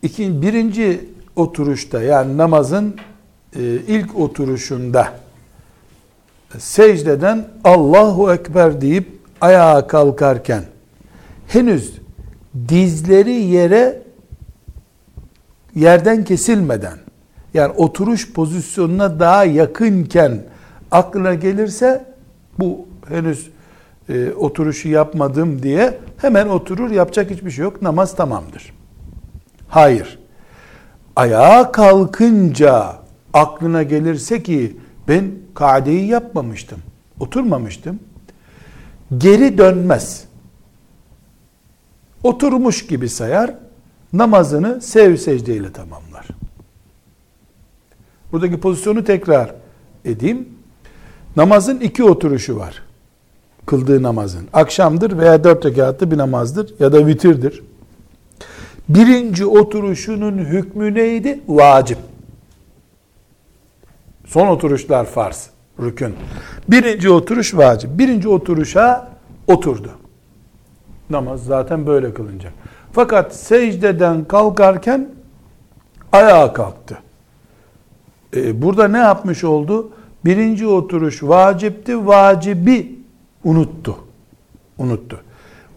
iki, birinci oturuşta yani namazın e, ilk oturuşunda secdeden Allahu Ekber deyip ayağa kalkarken henüz dizleri yere yerden kesilmeden yani oturuş pozisyonuna daha yakınken aklına gelirse bu henüz e, oturuşu yapmadım diye hemen oturur yapacak hiçbir şey yok namaz tamamdır. Hayır. Ayağa kalkınca aklına gelirse ki ben kadeyi yapmamıştım. Oturmamıştım. Geri dönmez. Oturmuş gibi sayar. Namazını sev secdeyle tamamlar. Buradaki pozisyonu tekrar edeyim. Namazın iki oturuşu var. Kıldığı namazın. Akşamdır veya dört rekatlı bir namazdır ya da vitirdir. Birinci oturuşunun hükmü neydi? Vacip. Son oturuşlar farz, rükün. Birinci oturuş vacip. Birinci oturuşa oturdu. Namaz zaten böyle kılınacak. Fakat secdeden kalkarken ayağa kalktı. Ee, burada ne yapmış oldu? Birinci oturuş vacipti, vacibi unuttu. Unuttu.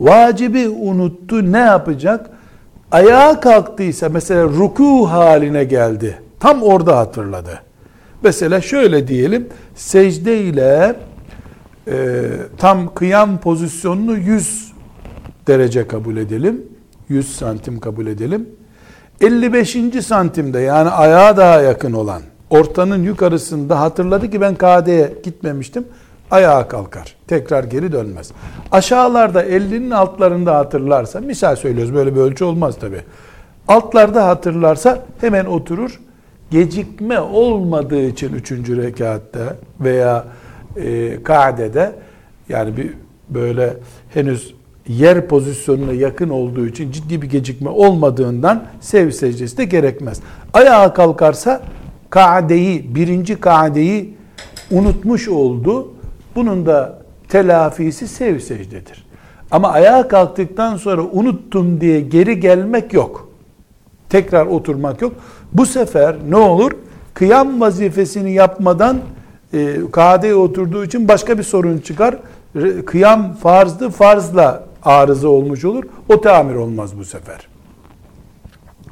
Vacibi unuttu ne yapacak? Ayağa kalktıysa mesela ruku haline geldi. Tam orada hatırladı. Mesela şöyle diyelim, secde ile e, tam kıyam pozisyonunu 100 derece kabul edelim. 100 santim kabul edelim. 55. santimde yani ayağa daha yakın olan ortanın yukarısında hatırladı ki ben KD'ye gitmemiştim. Ayağa kalkar. Tekrar geri dönmez. Aşağılarda 50'nin altlarında hatırlarsa misal söylüyoruz böyle bir ölçü olmaz tabi. Altlarda hatırlarsa hemen oturur gecikme olmadığı için üçüncü rekatta veya e, kadede yani bir böyle henüz yer pozisyonuna yakın olduğu için ciddi bir gecikme olmadığından sev secdesi de gerekmez. Ayağa kalkarsa kaadeyi, birinci kaadeyi unutmuş oldu. Bunun da telafisi sev secdedir. Ama ayağa kalktıktan sonra unuttum diye geri gelmek yok. Tekrar oturmak yok. Bu sefer ne olur? Kıyam vazifesini yapmadan e, kadeye oturduğu için başka bir sorun çıkar. Kıyam farzdı, farzla arıza olmuş olur. O tamir olmaz bu sefer.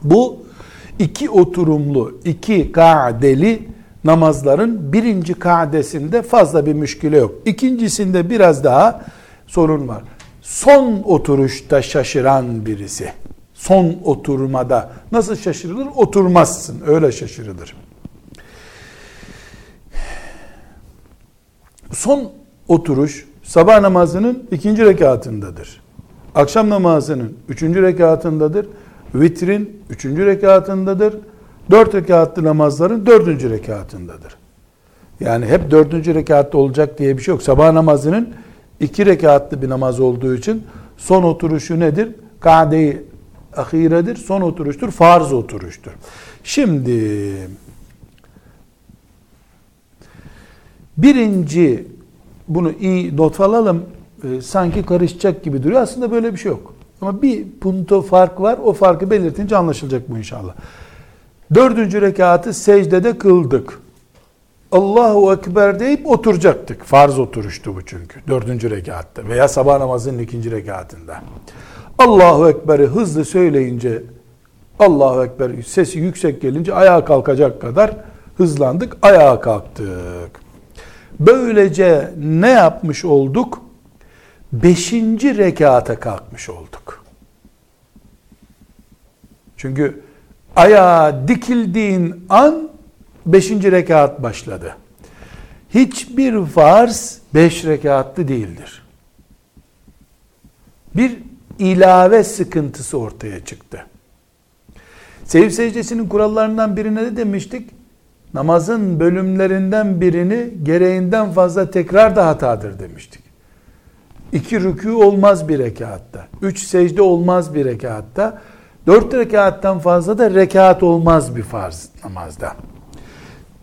Bu iki oturumlu, iki kadeli namazların birinci kadesinde fazla bir müşküle yok. İkincisinde biraz daha sorun var. Son oturuşta şaşıran birisi. Son oturmada nasıl şaşırılır? Oturmazsın. Öyle şaşırılır. Son oturuş sabah namazının ikinci rekatındadır. Akşam namazının üçüncü rekatındadır. Vitrin üçüncü rekatındadır. Dört rekatlı namazların dördüncü rekatındadır. Yani hep dördüncü rekatta olacak diye bir şey yok. Sabah namazının iki rekatlı bir namaz olduğu için son oturuşu nedir? Kade-i ahiredir. Son oturuştur. Farz oturuştur. Şimdi birinci bunu iyi not alalım. E, sanki karışacak gibi duruyor. Aslında böyle bir şey yok. Ama bir punto fark var. O farkı belirtince anlaşılacak bu inşallah. Dördüncü rekatı secdede kıldık. Allahu Ekber deyip oturacaktık. Farz oturuştu bu çünkü. Dördüncü rekatta veya sabah namazının ikinci rekatında. Allahu Ekber'i hızlı söyleyince Allahu Ekber sesi yüksek gelince ayağa kalkacak kadar hızlandık. Ayağa kalktık. Böylece ne yapmış olduk? Beşinci rekata kalkmış olduk. Çünkü ayağa dikildiğin an beşinci rekat başladı. Hiçbir farz beş rekatlı değildir. Bir ilave sıkıntısı ortaya çıktı. Sev secdesinin kurallarından birine de demiştik? Namazın bölümlerinden birini gereğinden fazla tekrar da hatadır demiştik. İki rükû olmaz bir rekatta. Üç secde olmaz bir rekatta. Dört rekattan fazla da rekat olmaz bir farz namazda.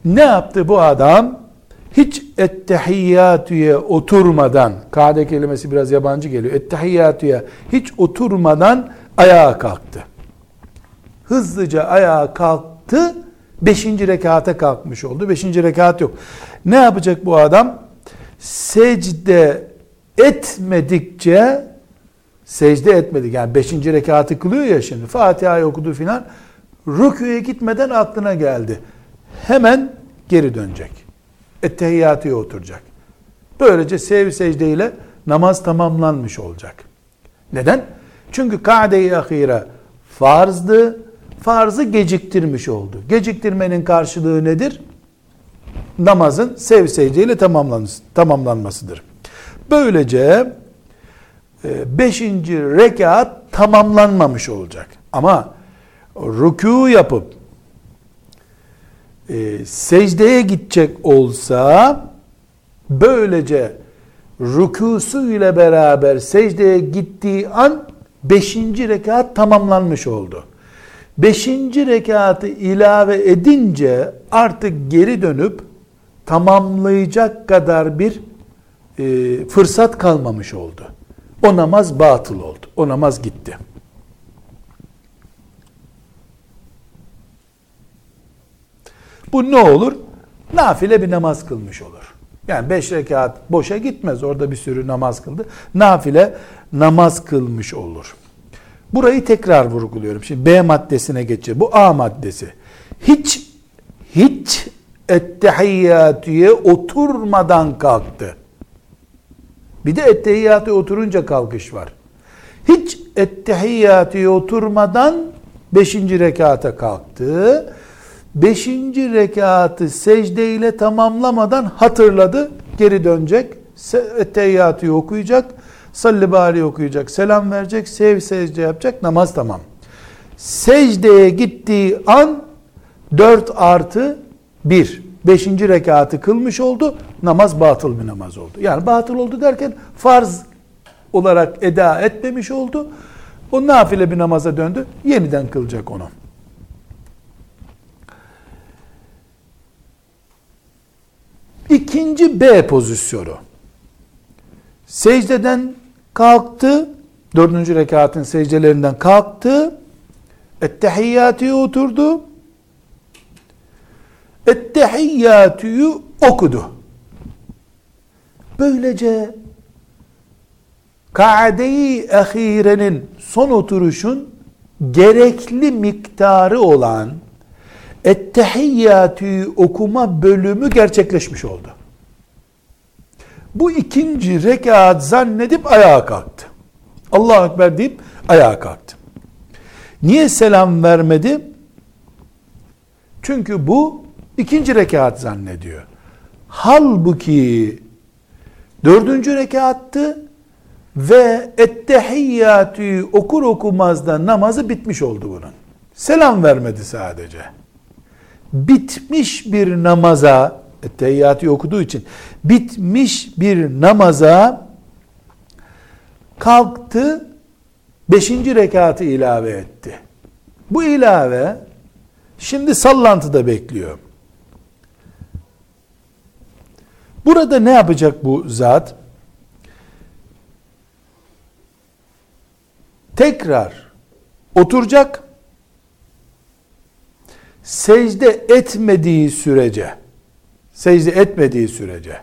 Ne yaptı bu adam? Hiç ettehiyyatüye oturmadan, kade kelimesi biraz yabancı geliyor. Ettehiyyatüye hiç oturmadan ayağa kalktı. Hızlıca ayağa kalktı. Beşinci rekata kalkmış oldu. Beşinci rekat yok. Ne yapacak bu adam? Secde etmedikçe secde etmedik. Yani beşinci rekatı kılıyor ya şimdi. Fatiha'yı okudu filan. Rüküye gitmeden aklına geldi. Hemen geri dönecek. Ettehiyyatıya oturacak. Böylece sev secdeyle namaz tamamlanmış olacak. Neden? Çünkü kade-i ahire farzdı. Farzı geciktirmiş oldu. Geciktirmenin karşılığı nedir? Namazın sev secdeyle tamamlanmasıdır. Böylece e, beşinci rekat tamamlanmamış olacak. Ama rükû yapıp e, secdeye gidecek olsa böylece rükusu ile beraber secdeye gittiği an beşinci rekat tamamlanmış oldu. Beşinci rekatı ilave edince artık geri dönüp tamamlayacak kadar bir e, fırsat kalmamış oldu. O namaz batıl oldu. O namaz gitti. Bu ne olur? Nafile bir namaz kılmış olur. Yani beş rekat boşa gitmez. Orada bir sürü namaz kıldı. Nafile namaz kılmış olur. Burayı tekrar vurguluyorum. Şimdi B maddesine geçeceğim. Bu A maddesi. Hiç hiç ettehiyyatüye oturmadan kalktı. Bir de ettehiyyatüye oturunca kalkış var. Hiç ettehiyyatüye oturmadan beşinci rekata kalktı. Beşinci rekatı secdeyle tamamlamadan hatırladı. Geri dönecek. Ettehiyyatüye okuyacak salli okuyacak, selam verecek, sev secde yapacak, namaz tamam. Secdeye gittiği an 4 artı 1, 5. rekatı kılmış oldu, namaz batıl bir namaz oldu. Yani batıl oldu derken farz olarak eda etmemiş oldu. O nafile bir namaza döndü, yeniden kılacak onu. İkinci B pozisyonu. Secdeden kalktı. Dördüncü rekatın secdelerinden kalktı. Ettehiyyatü'ye oturdu. Ettehiyyatü'yü okudu. Böylece kaade-i ahirenin son oturuşun gerekli miktarı olan Ettehiyyatü okuma bölümü gerçekleşmiş oldu. Bu ikinci rekat zannedip ayağa kalktı. Allah Ekber deyip ayağa kalktı. Niye selam vermedi? Çünkü bu ikinci rekat zannediyor. Halbuki dördüncü rekattı ve ettehiyyatü okur okumaz da namazı bitmiş oldu bunun. Selam vermedi sadece. Bitmiş bir namaza, ettehiyyatü okuduğu için, bitmiş bir namaza kalktı, beşinci rekatı ilave etti. Bu ilave, şimdi sallantıda bekliyor. Burada ne yapacak bu zat? tekrar oturacak. Secde etmediği sürece secde etmediği sürece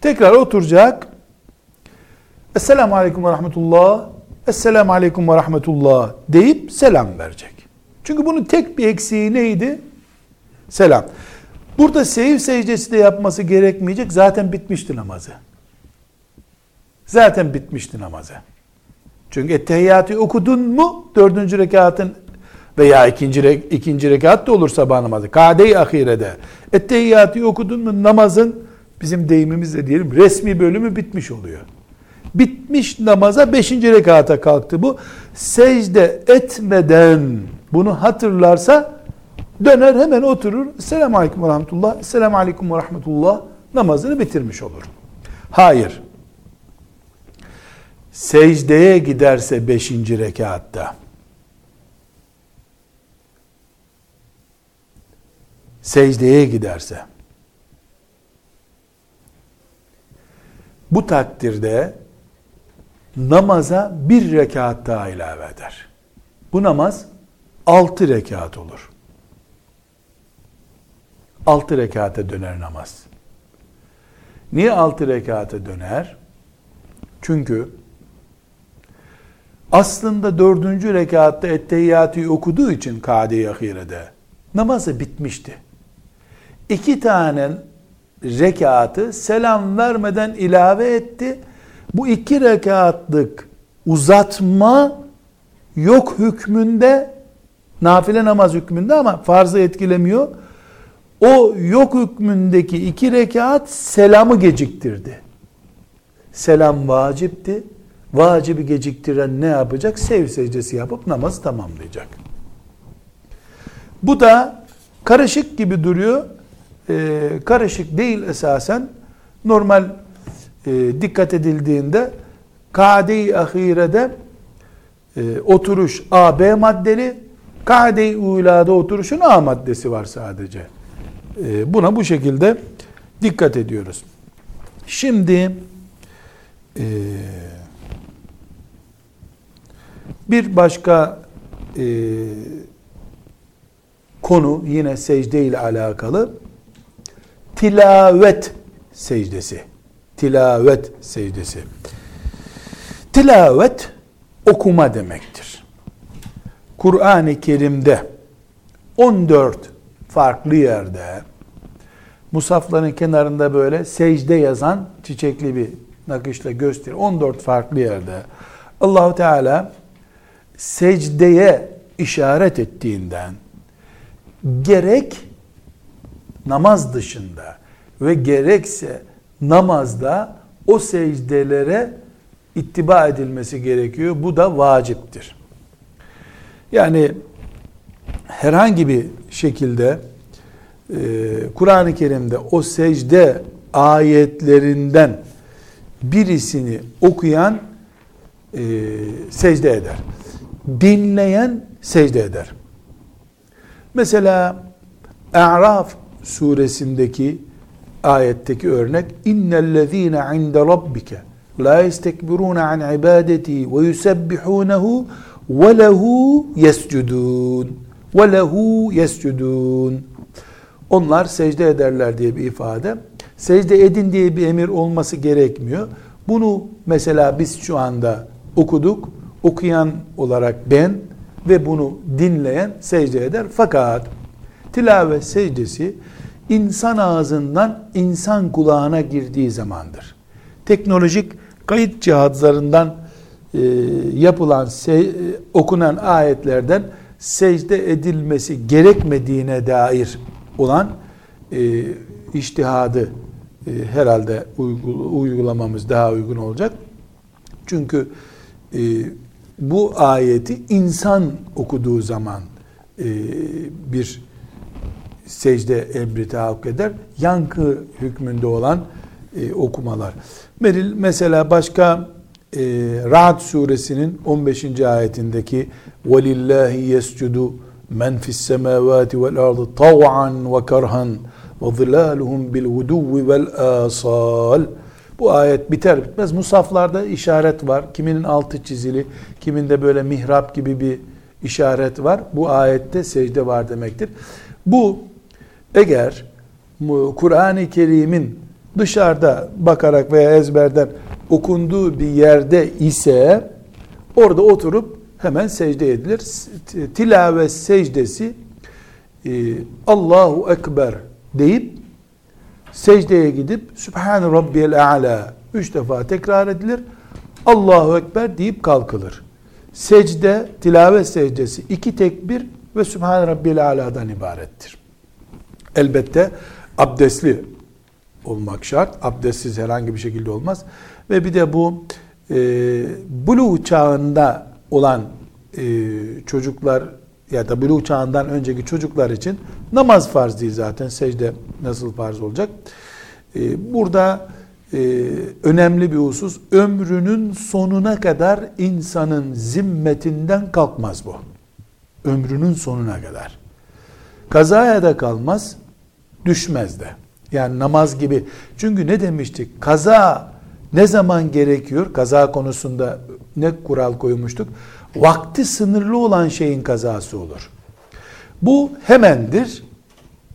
tekrar oturacak. Esselamu Aleyküm ve Rahmetullah Esselamu Aleyküm ve Rahmetullah deyip selam verecek. Çünkü bunun tek bir eksiği neydi? Selam. Burada seyif secdesi de yapması gerekmeyecek. Zaten bitmişti namazı. Zaten bitmişti namazı. Çünkü ettehiyyatı okudun mu dördüncü rekatın veya ikinci, re, ikinci rekat da olur sabah namazı. Kade-i ahirede. Ettehiyyatı okudun mu namazın bizim deyimimizle diyelim resmi bölümü bitmiş oluyor. Bitmiş namaza beşinci rekata kalktı bu. Secde etmeden bunu hatırlarsa döner hemen oturur. Selamun Aleyküm ve Rahmetullah. Selamun Aleyküm ve Rahmetullah namazını bitirmiş olur. Hayır secdeye giderse beşinci rekatta secdeye giderse bu takdirde namaza bir rekat daha ilave eder. Bu namaz altı rekat olur. Altı rekate döner namaz. Niye altı rekate döner? Çünkü aslında dördüncü rekatta ettehiyyatı okuduğu için kade-i namazı bitmişti. İki tane rekatı selam vermeden ilave etti. Bu iki rekatlık uzatma yok hükmünde nafile namaz hükmünde ama farzı etkilemiyor. O yok hükmündeki iki rekat selamı geciktirdi. Selam vacipti vacibi geciktiren ne yapacak? Sev secdesi yapıp namazı tamamlayacak. Bu da karışık gibi duruyor. Ee, karışık değil esasen. Normal e, dikkat edildiğinde kade-i ahirede e, oturuş A, B maddeli, kade-i ulada oturuşun A maddesi var sadece. E, buna bu şekilde dikkat ediyoruz. Şimdi eee bir başka e, konu yine secde ile alakalı tilavet secdesi. Tilavet secdesi. Tilavet okuma demektir. Kur'an-ı Kerim'de 14 farklı yerde musafların kenarında böyle secde yazan çiçekli bir nakışla göster 14 farklı yerde Allahu Teala secdeye işaret ettiğinden gerek namaz dışında ve gerekse namazda o secdelere ittiba edilmesi gerekiyor. Bu da vaciptir. Yani herhangi bir şekilde e, Kur'an-ı Kerim'de o secde ayetlerinden birisini okuyan e, secde eder dinleyen secde eder. Mesela A'raf suresindeki ayetteki örnek innellezine inde rabbike la yestekbirun an ibadeti ve yusebbihunehu ve lehu yescudun ve lehu yescudun onlar secde ederler diye bir ifade. Secde edin diye bir emir olması gerekmiyor. Bunu mesela biz şu anda okuduk. Okuyan olarak ben ve bunu dinleyen secde eder. Fakat tilavet secdesi insan ağzından insan kulağına girdiği zamandır. Teknolojik kayıt cihazlarından e, yapılan se, okunan ayetlerden secde edilmesi gerekmediğine dair olan e, iştihadı e, herhalde uygulamamız daha uygun olacak. Çünkü e, bu ayeti insan okuduğu zaman e, bir secde emri tahakkuk eder. Yankı hükmünde olan e, okumalar. Mesela başka e, Ra'd suresinin 15. ayetindeki وَلِلَّهِ يَسْجُدُ مَنْ فِي السَّمَاوَاتِ وَالْأَرْضِ طَوْعًا وَكَرْهًا وَظِلَالُهُمْ بِالْغُدُوِّ وَالْآصَالِ Bu ayet biter bitmez musaflarda işaret var. Kiminin altı çizili, kiminde böyle mihrap gibi bir işaret var. Bu ayette secde var demektir. Bu eğer Kur'an-ı Kerim'in dışarıda bakarak veya ezberden okunduğu bir yerde ise orada oturup hemen secde edilir. Tilavet secdesi e, Allahu Ekber deyip secdeye gidip Sübhane Rabbiyel A'la üç defa tekrar edilir. Allahu Ekber deyip kalkılır. Secde, tilavet secdesi iki tekbir ve Sübhane Rabbiyel A'la'dan ibarettir. Elbette abdestli olmak şart. Abdestsiz herhangi bir şekilde olmaz. Ve bir de bu e, buluğ çağında olan e, çocuklar ya da buluğ çağından önceki çocuklar için namaz farz değil zaten. Secde nasıl farz olacak? E, burada e, önemli bir husus ömrünün sonuna kadar insanın zimmetinden kalkmaz bu. Ömrünün sonuna kadar. Kazaya da kalmaz, düşmez de. Yani namaz gibi. Çünkü ne demiştik? Kaza ne zaman gerekiyor? Kaza konusunda ne kural koymuştuk? Vakti sınırlı olan şeyin kazası olur. Bu hemendir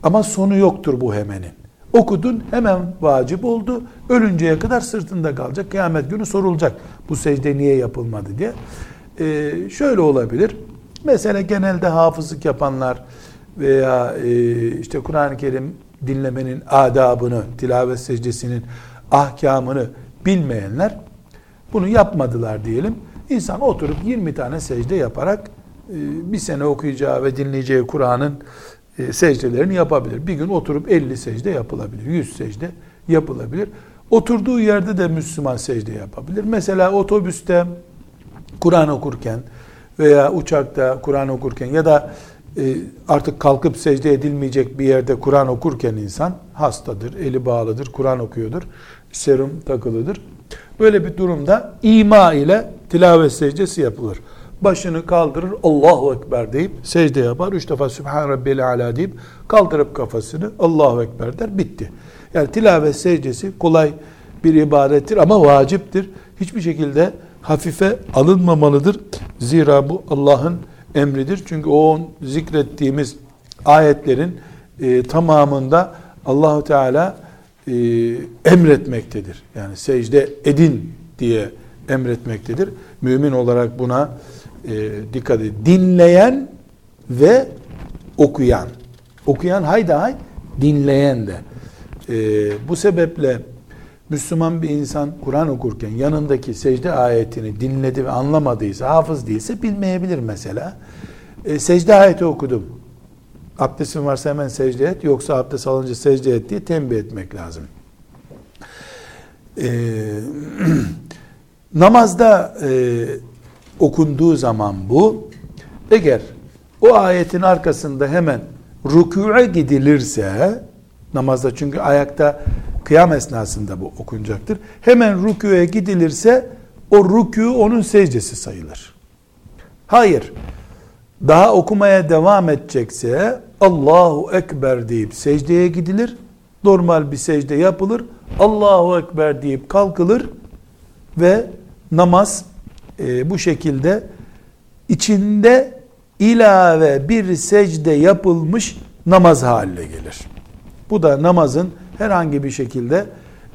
ama sonu yoktur bu hemenin. Okudun hemen vacip oldu. Ölünceye kadar sırtında kalacak. Kıyamet günü sorulacak. Bu secde niye yapılmadı diye. Ee, şöyle olabilir. Mesela genelde hafızlık yapanlar veya e, işte Kur'an-ı Kerim dinlemenin adabını, tilavet secdesinin ahkamını bilmeyenler bunu yapmadılar diyelim. İnsan oturup 20 tane secde yaparak e, bir sene okuyacağı ve dinleyeceği Kur'an'ın e, secdelerini yapabilir. Bir gün oturup 50 secde yapılabilir, 100 secde yapılabilir. Oturduğu yerde de Müslüman secde yapabilir. Mesela otobüste Kur'an okurken veya uçakta Kur'an okurken ya da artık kalkıp secde edilmeyecek bir yerde Kur'an okurken insan hastadır, eli bağlıdır, Kur'an okuyordur, serum takılıdır. Böyle bir durumda ima ile tilavet secdesi yapılır. Başını kaldırır, Allahu Ekber deyip secde yapar. Üç defa Sübhan Rabbiyel Ala deyip kaldırıp kafasını Allahu Ekber der, bitti. Yani tilavet secdesi kolay bir ibadettir ama vaciptir. Hiçbir şekilde hafife alınmamalıdır. Zira bu Allah'ın emridir. Çünkü o zikrettiğimiz ayetlerin e, tamamında Allahu Teala e, emretmektedir. Yani secde edin diye emretmektedir. Mümin olarak buna e, dikkat edin. Dinleyen ve okuyan. Okuyan hayda hay, dinleyen de. E, bu sebeple Müslüman bir insan Kur'an okurken yanındaki secde ayetini dinledi ve anlamadıysa, hafız değilse bilmeyebilir mesela. E, secde ayeti okudum. Abdestin varsa hemen secde et, yoksa abdest alınca secde et diye tembih etmek lazım. E, namazda e, okunduğu zaman bu, eğer o ayetin arkasında hemen rükûe gidilirse, namazda çünkü ayakta Kıyam esnasında bu okunacaktır. Hemen rüküye gidilirse o rükû onun secdesi sayılır. Hayır. Daha okumaya devam edecekse Allahu Ekber deyip secdeye gidilir. Normal bir secde yapılır. Allahu Ekber deyip kalkılır ve namaz e, bu şekilde içinde ilave bir secde yapılmış namaz haline gelir. Bu da namazın herhangi bir şekilde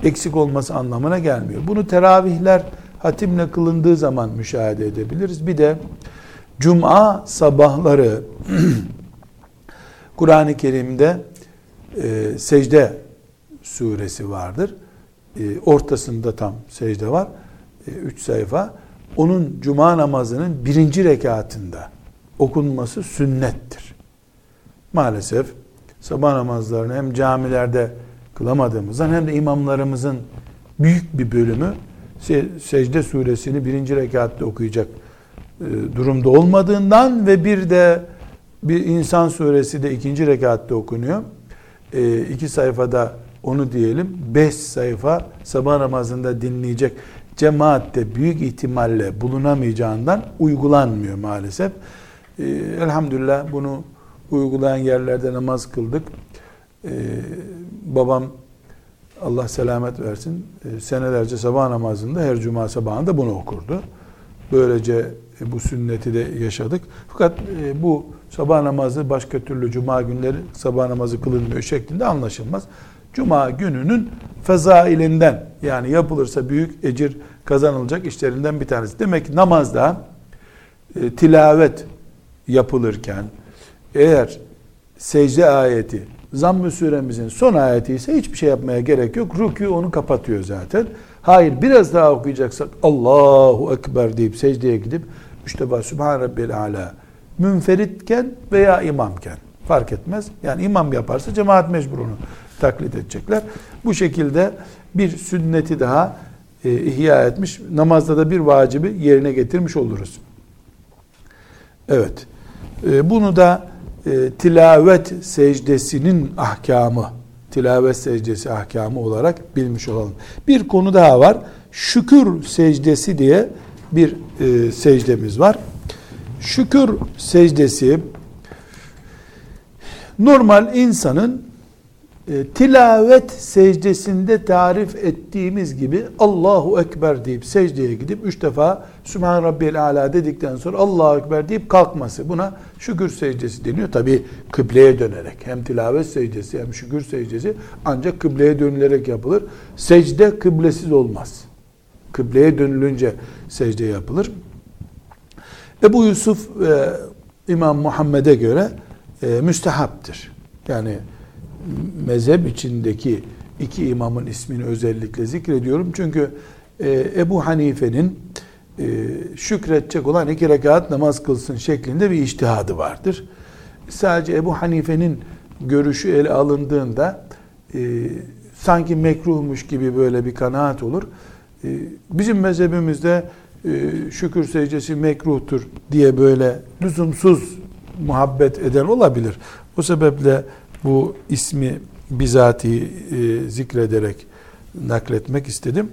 eksik olması anlamına gelmiyor. Bunu teravihler hatimle kılındığı zaman müşahede edebiliriz. Bir de cuma sabahları Kur'an-ı Kerim'de e, secde suresi vardır. E, ortasında tam secde var. E, üç sayfa. Onun cuma namazının birinci rekatında okunması sünnettir. Maalesef sabah namazlarını hem camilerde kılamadığımızdan hem de imamlarımızın büyük bir bölümü secde suresini birinci rekatta okuyacak e, durumda olmadığından ve bir de bir insan suresi de ikinci rekatta okunuyor. E, iki sayfada onu diyelim. Beş sayfa sabah namazında dinleyecek cemaatte büyük ihtimalle bulunamayacağından uygulanmıyor maalesef. E, elhamdülillah bunu uygulayan yerlerde namaz kıldık. E, babam Allah selamet versin e, senelerce sabah namazında her cuma sabahında bunu okurdu. Böylece e, bu sünneti de yaşadık. Fakat e, bu sabah namazı başka türlü cuma günleri sabah namazı kılınmıyor şeklinde anlaşılmaz. Cuma gününün fezailinden yani yapılırsa büyük ecir kazanılacak işlerinden bir tanesi. Demek ki namazda e, tilavet yapılırken eğer secde ayeti zamm-ı suremizin son ayeti ise hiçbir şey yapmaya gerek yok. Rükû onu kapatıyor zaten. Hayır biraz daha okuyacaksak Allahu Ekber deyip secdeye gidip işte bak Sübhan Rabbiyel Ala münferitken veya imamken fark etmez. Yani imam yaparsa cemaat mecbur onu taklit edecekler. Bu şekilde bir sünneti daha e, ihya etmiş. Namazda da bir vacibi yerine getirmiş oluruz. Evet. E, bunu da e, tilavet secdesinin ahkamı, tilavet secdesi ahkamı olarak bilmiş olalım. Bir konu daha var. Şükür secdesi diye bir e, secdemiz var. Şükür secdesi normal insanın e, tilavet secdesinde tarif ettiğimiz gibi Allahu Ekber deyip secdeye gidip üç defa Sübhan Rabbiyel Ala dedikten sonra Allahu Ekber deyip kalkması buna şükür secdesi deniyor. Tabi kıbleye dönerek hem tilavet secdesi hem şükür secdesi ancak kıbleye dönülerek yapılır. Secde kıblesiz olmaz. Kıbleye dönülünce secde yapılır. Ebu Yusuf e, İmam Muhammed'e göre e, müstehaptır. Yani mezhep içindeki iki imamın ismini özellikle zikrediyorum. Çünkü e, Ebu Hanife'nin e, şükredecek olan iki rekat namaz kılsın şeklinde bir iştihadı vardır. Sadece Ebu Hanife'nin görüşü ele alındığında e, sanki mekruhmuş gibi böyle bir kanaat olur. E, bizim mezhebimizde e, şükür secdesi mekruhtur diye böyle lüzumsuz muhabbet eden olabilir. O sebeple bu ismi bizatihi e, zikrederek nakletmek istedim.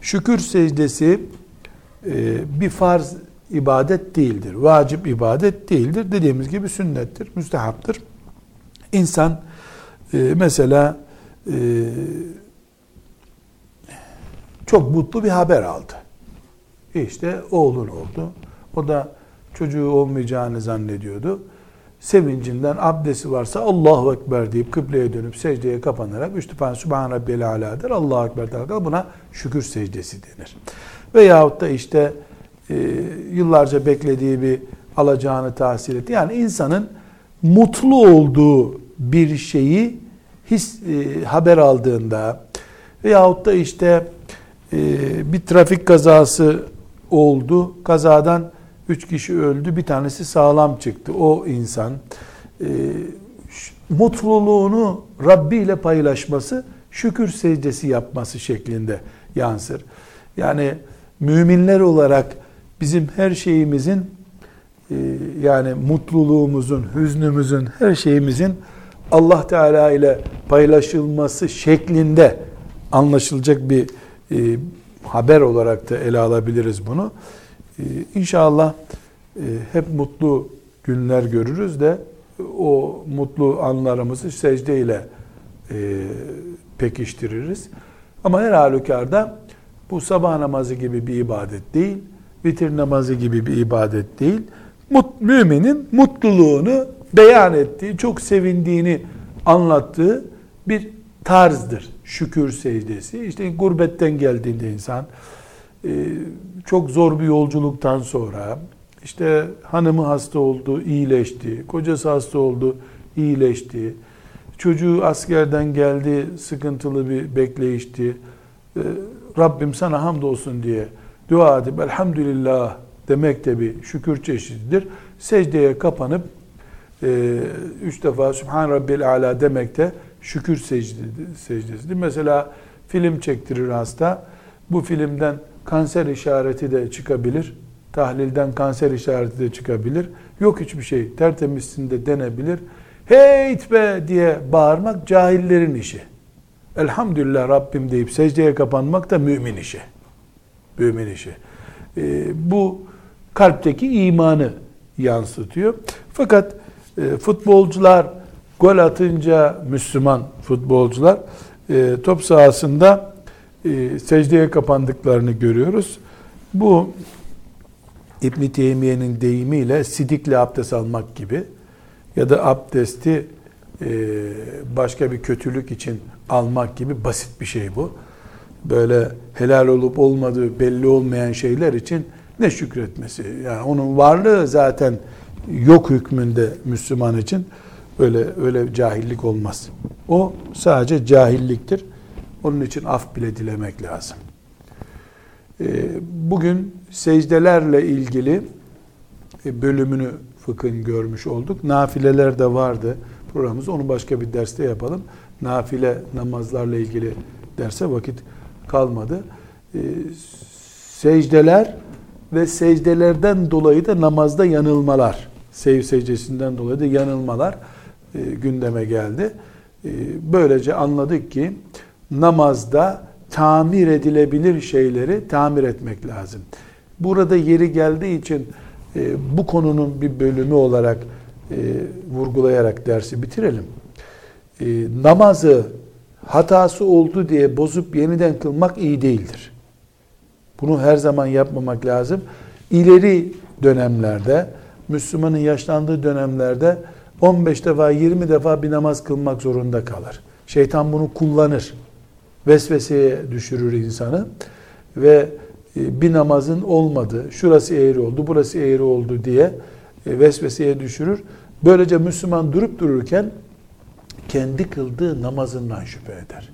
Şükür secdesi e, bir farz ibadet değildir. Vacip ibadet değildir. Dediğimiz gibi sünnettir, müstehaptır. İnsan e, mesela e, çok mutlu bir haber aldı. İşte oğlun oldu. O da çocuğu olmayacağını zannediyordu sevincinden abdesti varsa Allahu Ekber deyip kıbleye dönüp secdeye kapanarak üç defa Sübhan Rabbiyel Ala der. Allahu Ekber der. Buna şükür secdesi denir. Veyahut da işte e, yıllarca beklediği bir alacağını tahsil etti. Yani insanın mutlu olduğu bir şeyi his, e, haber aldığında veyahut da işte e, bir trafik kazası oldu. Kazadan Üç kişi öldü, bir tanesi sağlam çıktı. O insan e, mutluluğunu Rabbi ile paylaşması, şükür secdesi yapması şeklinde yansır. Yani müminler olarak bizim her şeyimizin e, yani mutluluğumuzun, hüznümüzün, her şeyimizin Allah Teala ile paylaşılması şeklinde anlaşılacak bir e, haber olarak da ele alabiliriz bunu. Ee, inşallah e, hep mutlu günler görürüz de o mutlu anlarımızı secde ile e, pekiştiririz. Ama her halükarda Bu sabah namazı gibi bir ibadet değil, vitir namazı gibi bir ibadet değil. Müminin mutluluğunu beyan ettiği, çok sevindiğini anlattığı bir tarzdır. Şükür secdesi. İşte gurbetten geldiğinde insan çok zor bir yolculuktan sonra işte hanımı hasta oldu, iyileşti. Kocası hasta oldu, iyileşti. Çocuğu askerden geldi, sıkıntılı bir bekleyişti. E, Rabbim sana hamdolsun diye dua edip elhamdülillah demek de bir şükür çeşididir. Secdeye kapanıp e, üç defa Sübhan Rabbil Ala demek de şükür secdesidir. Mesela film çektirir hasta. Bu filmden kanser işareti de çıkabilir. Tahlilden kanser işareti de çıkabilir. Yok hiçbir şey. Tertemizsin de denebilir. Heyt be diye bağırmak cahillerin işi. Elhamdülillah Rabbim deyip secdeye kapanmak da mümin işi. Mümin işi. Ee, bu kalpteki imanı yansıtıyor. Fakat e, futbolcular gol atınca Müslüman futbolcular e, top sahasında e, secdeye kapandıklarını görüyoruz. Bu İbn Teymiye'nin deyimiyle sidikle abdest almak gibi ya da abdesti e, başka bir kötülük için almak gibi basit bir şey bu. Böyle helal olup olmadığı belli olmayan şeyler için ne şükretmesi? Yani onun varlığı zaten yok hükmünde Müslüman için öyle öyle cahillik olmaz. O sadece cahilliktir. Onun için af bile dilemek lazım. Ee, bugün secdelerle ilgili e, bölümünü fıkhın görmüş olduk. Nafileler de vardı programımız. Onu başka bir derste yapalım. Nafile namazlarla ilgili derse vakit kalmadı. Ee, secdeler ve secdelerden dolayı da namazda yanılmalar, sev secdesinden dolayı da yanılmalar e, gündeme geldi. E, böylece anladık ki namazda tamir edilebilir şeyleri tamir etmek lazım. Burada yeri geldiği için e, bu konunun bir bölümü olarak e, vurgulayarak dersi bitirelim. E, namazı hatası oldu diye bozup yeniden kılmak iyi değildir. Bunu her zaman yapmamak lazım. İleri dönemlerde, Müslümanın yaşlandığı dönemlerde 15 defa 20 defa bir namaz kılmak zorunda kalır. Şeytan bunu kullanır. Vesveseye düşürür insanı ve e, bir namazın olmadı, şurası eğri oldu, burası eğri oldu diye e, vesveseye düşürür. Böylece Müslüman durup dururken kendi kıldığı namazından şüphe eder.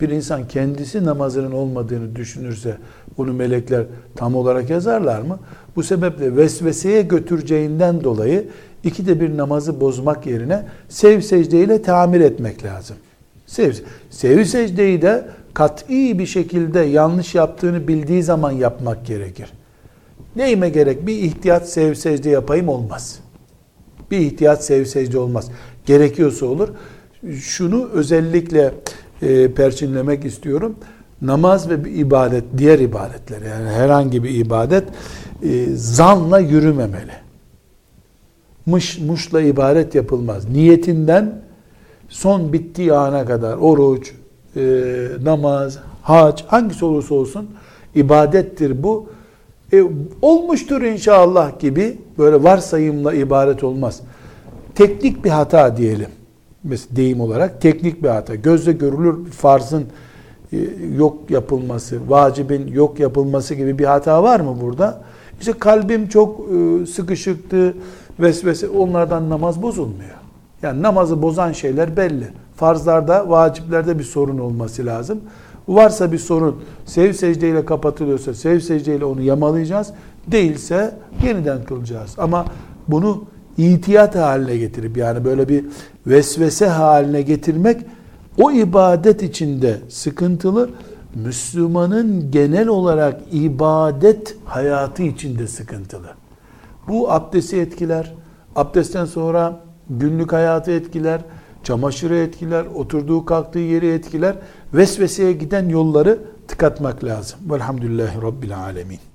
Bir insan kendisi namazının olmadığını düşünürse bunu melekler tam olarak yazarlar mı? Bu sebeple vesveseye götüreceğinden dolayı ikide bir namazı bozmak yerine sev secdeyle tamir etmek lazım. Sev, sev secdeyi de kat'i bir şekilde yanlış yaptığını bildiği zaman yapmak gerekir. Neyime gerek? Bir ihtiyat sev secde yapayım olmaz. Bir ihtiyat sev secde olmaz. Gerekiyorsa olur. Şunu özellikle e, perçinlemek istiyorum. Namaz ve bir ibadet, diğer ibadetler yani herhangi bir ibadet e, zanla yürümemeli. Mış, muşla ibadet yapılmaz. Niyetinden son bittiği ana kadar oruç, e, namaz, hac hangisi olursa olsun ibadettir bu. E, olmuştur inşallah gibi böyle varsayımla ibaret olmaz. Teknik bir hata diyelim. Mesela deyim olarak teknik bir hata. Gözle görülür farzın e, yok yapılması, vacibin yok yapılması gibi bir hata var mı burada? İşte kalbim çok e, sıkışıktı, vesvese onlardan namaz bozulmuyor. Yani namazı bozan şeyler belli. Farzlarda, vaciplerde bir sorun olması lazım. Varsa bir sorun, sev secdeyle kapatılıyorsa sev secdeyle onu yamalayacağız. Değilse yeniden kılacağız. Ama bunu itiyat haline getirip yani böyle bir vesvese haline getirmek o ibadet içinde sıkıntılı. Müslümanın genel olarak ibadet hayatı içinde sıkıntılı. Bu abdesti etkiler. Abdestten sonra günlük hayatı etkiler. Çamaşırı etkiler. Oturduğu kalktığı yeri etkiler. Vesveseye giden yolları tıkatmak lazım. Velhamdülillahi Rabbil Alemin.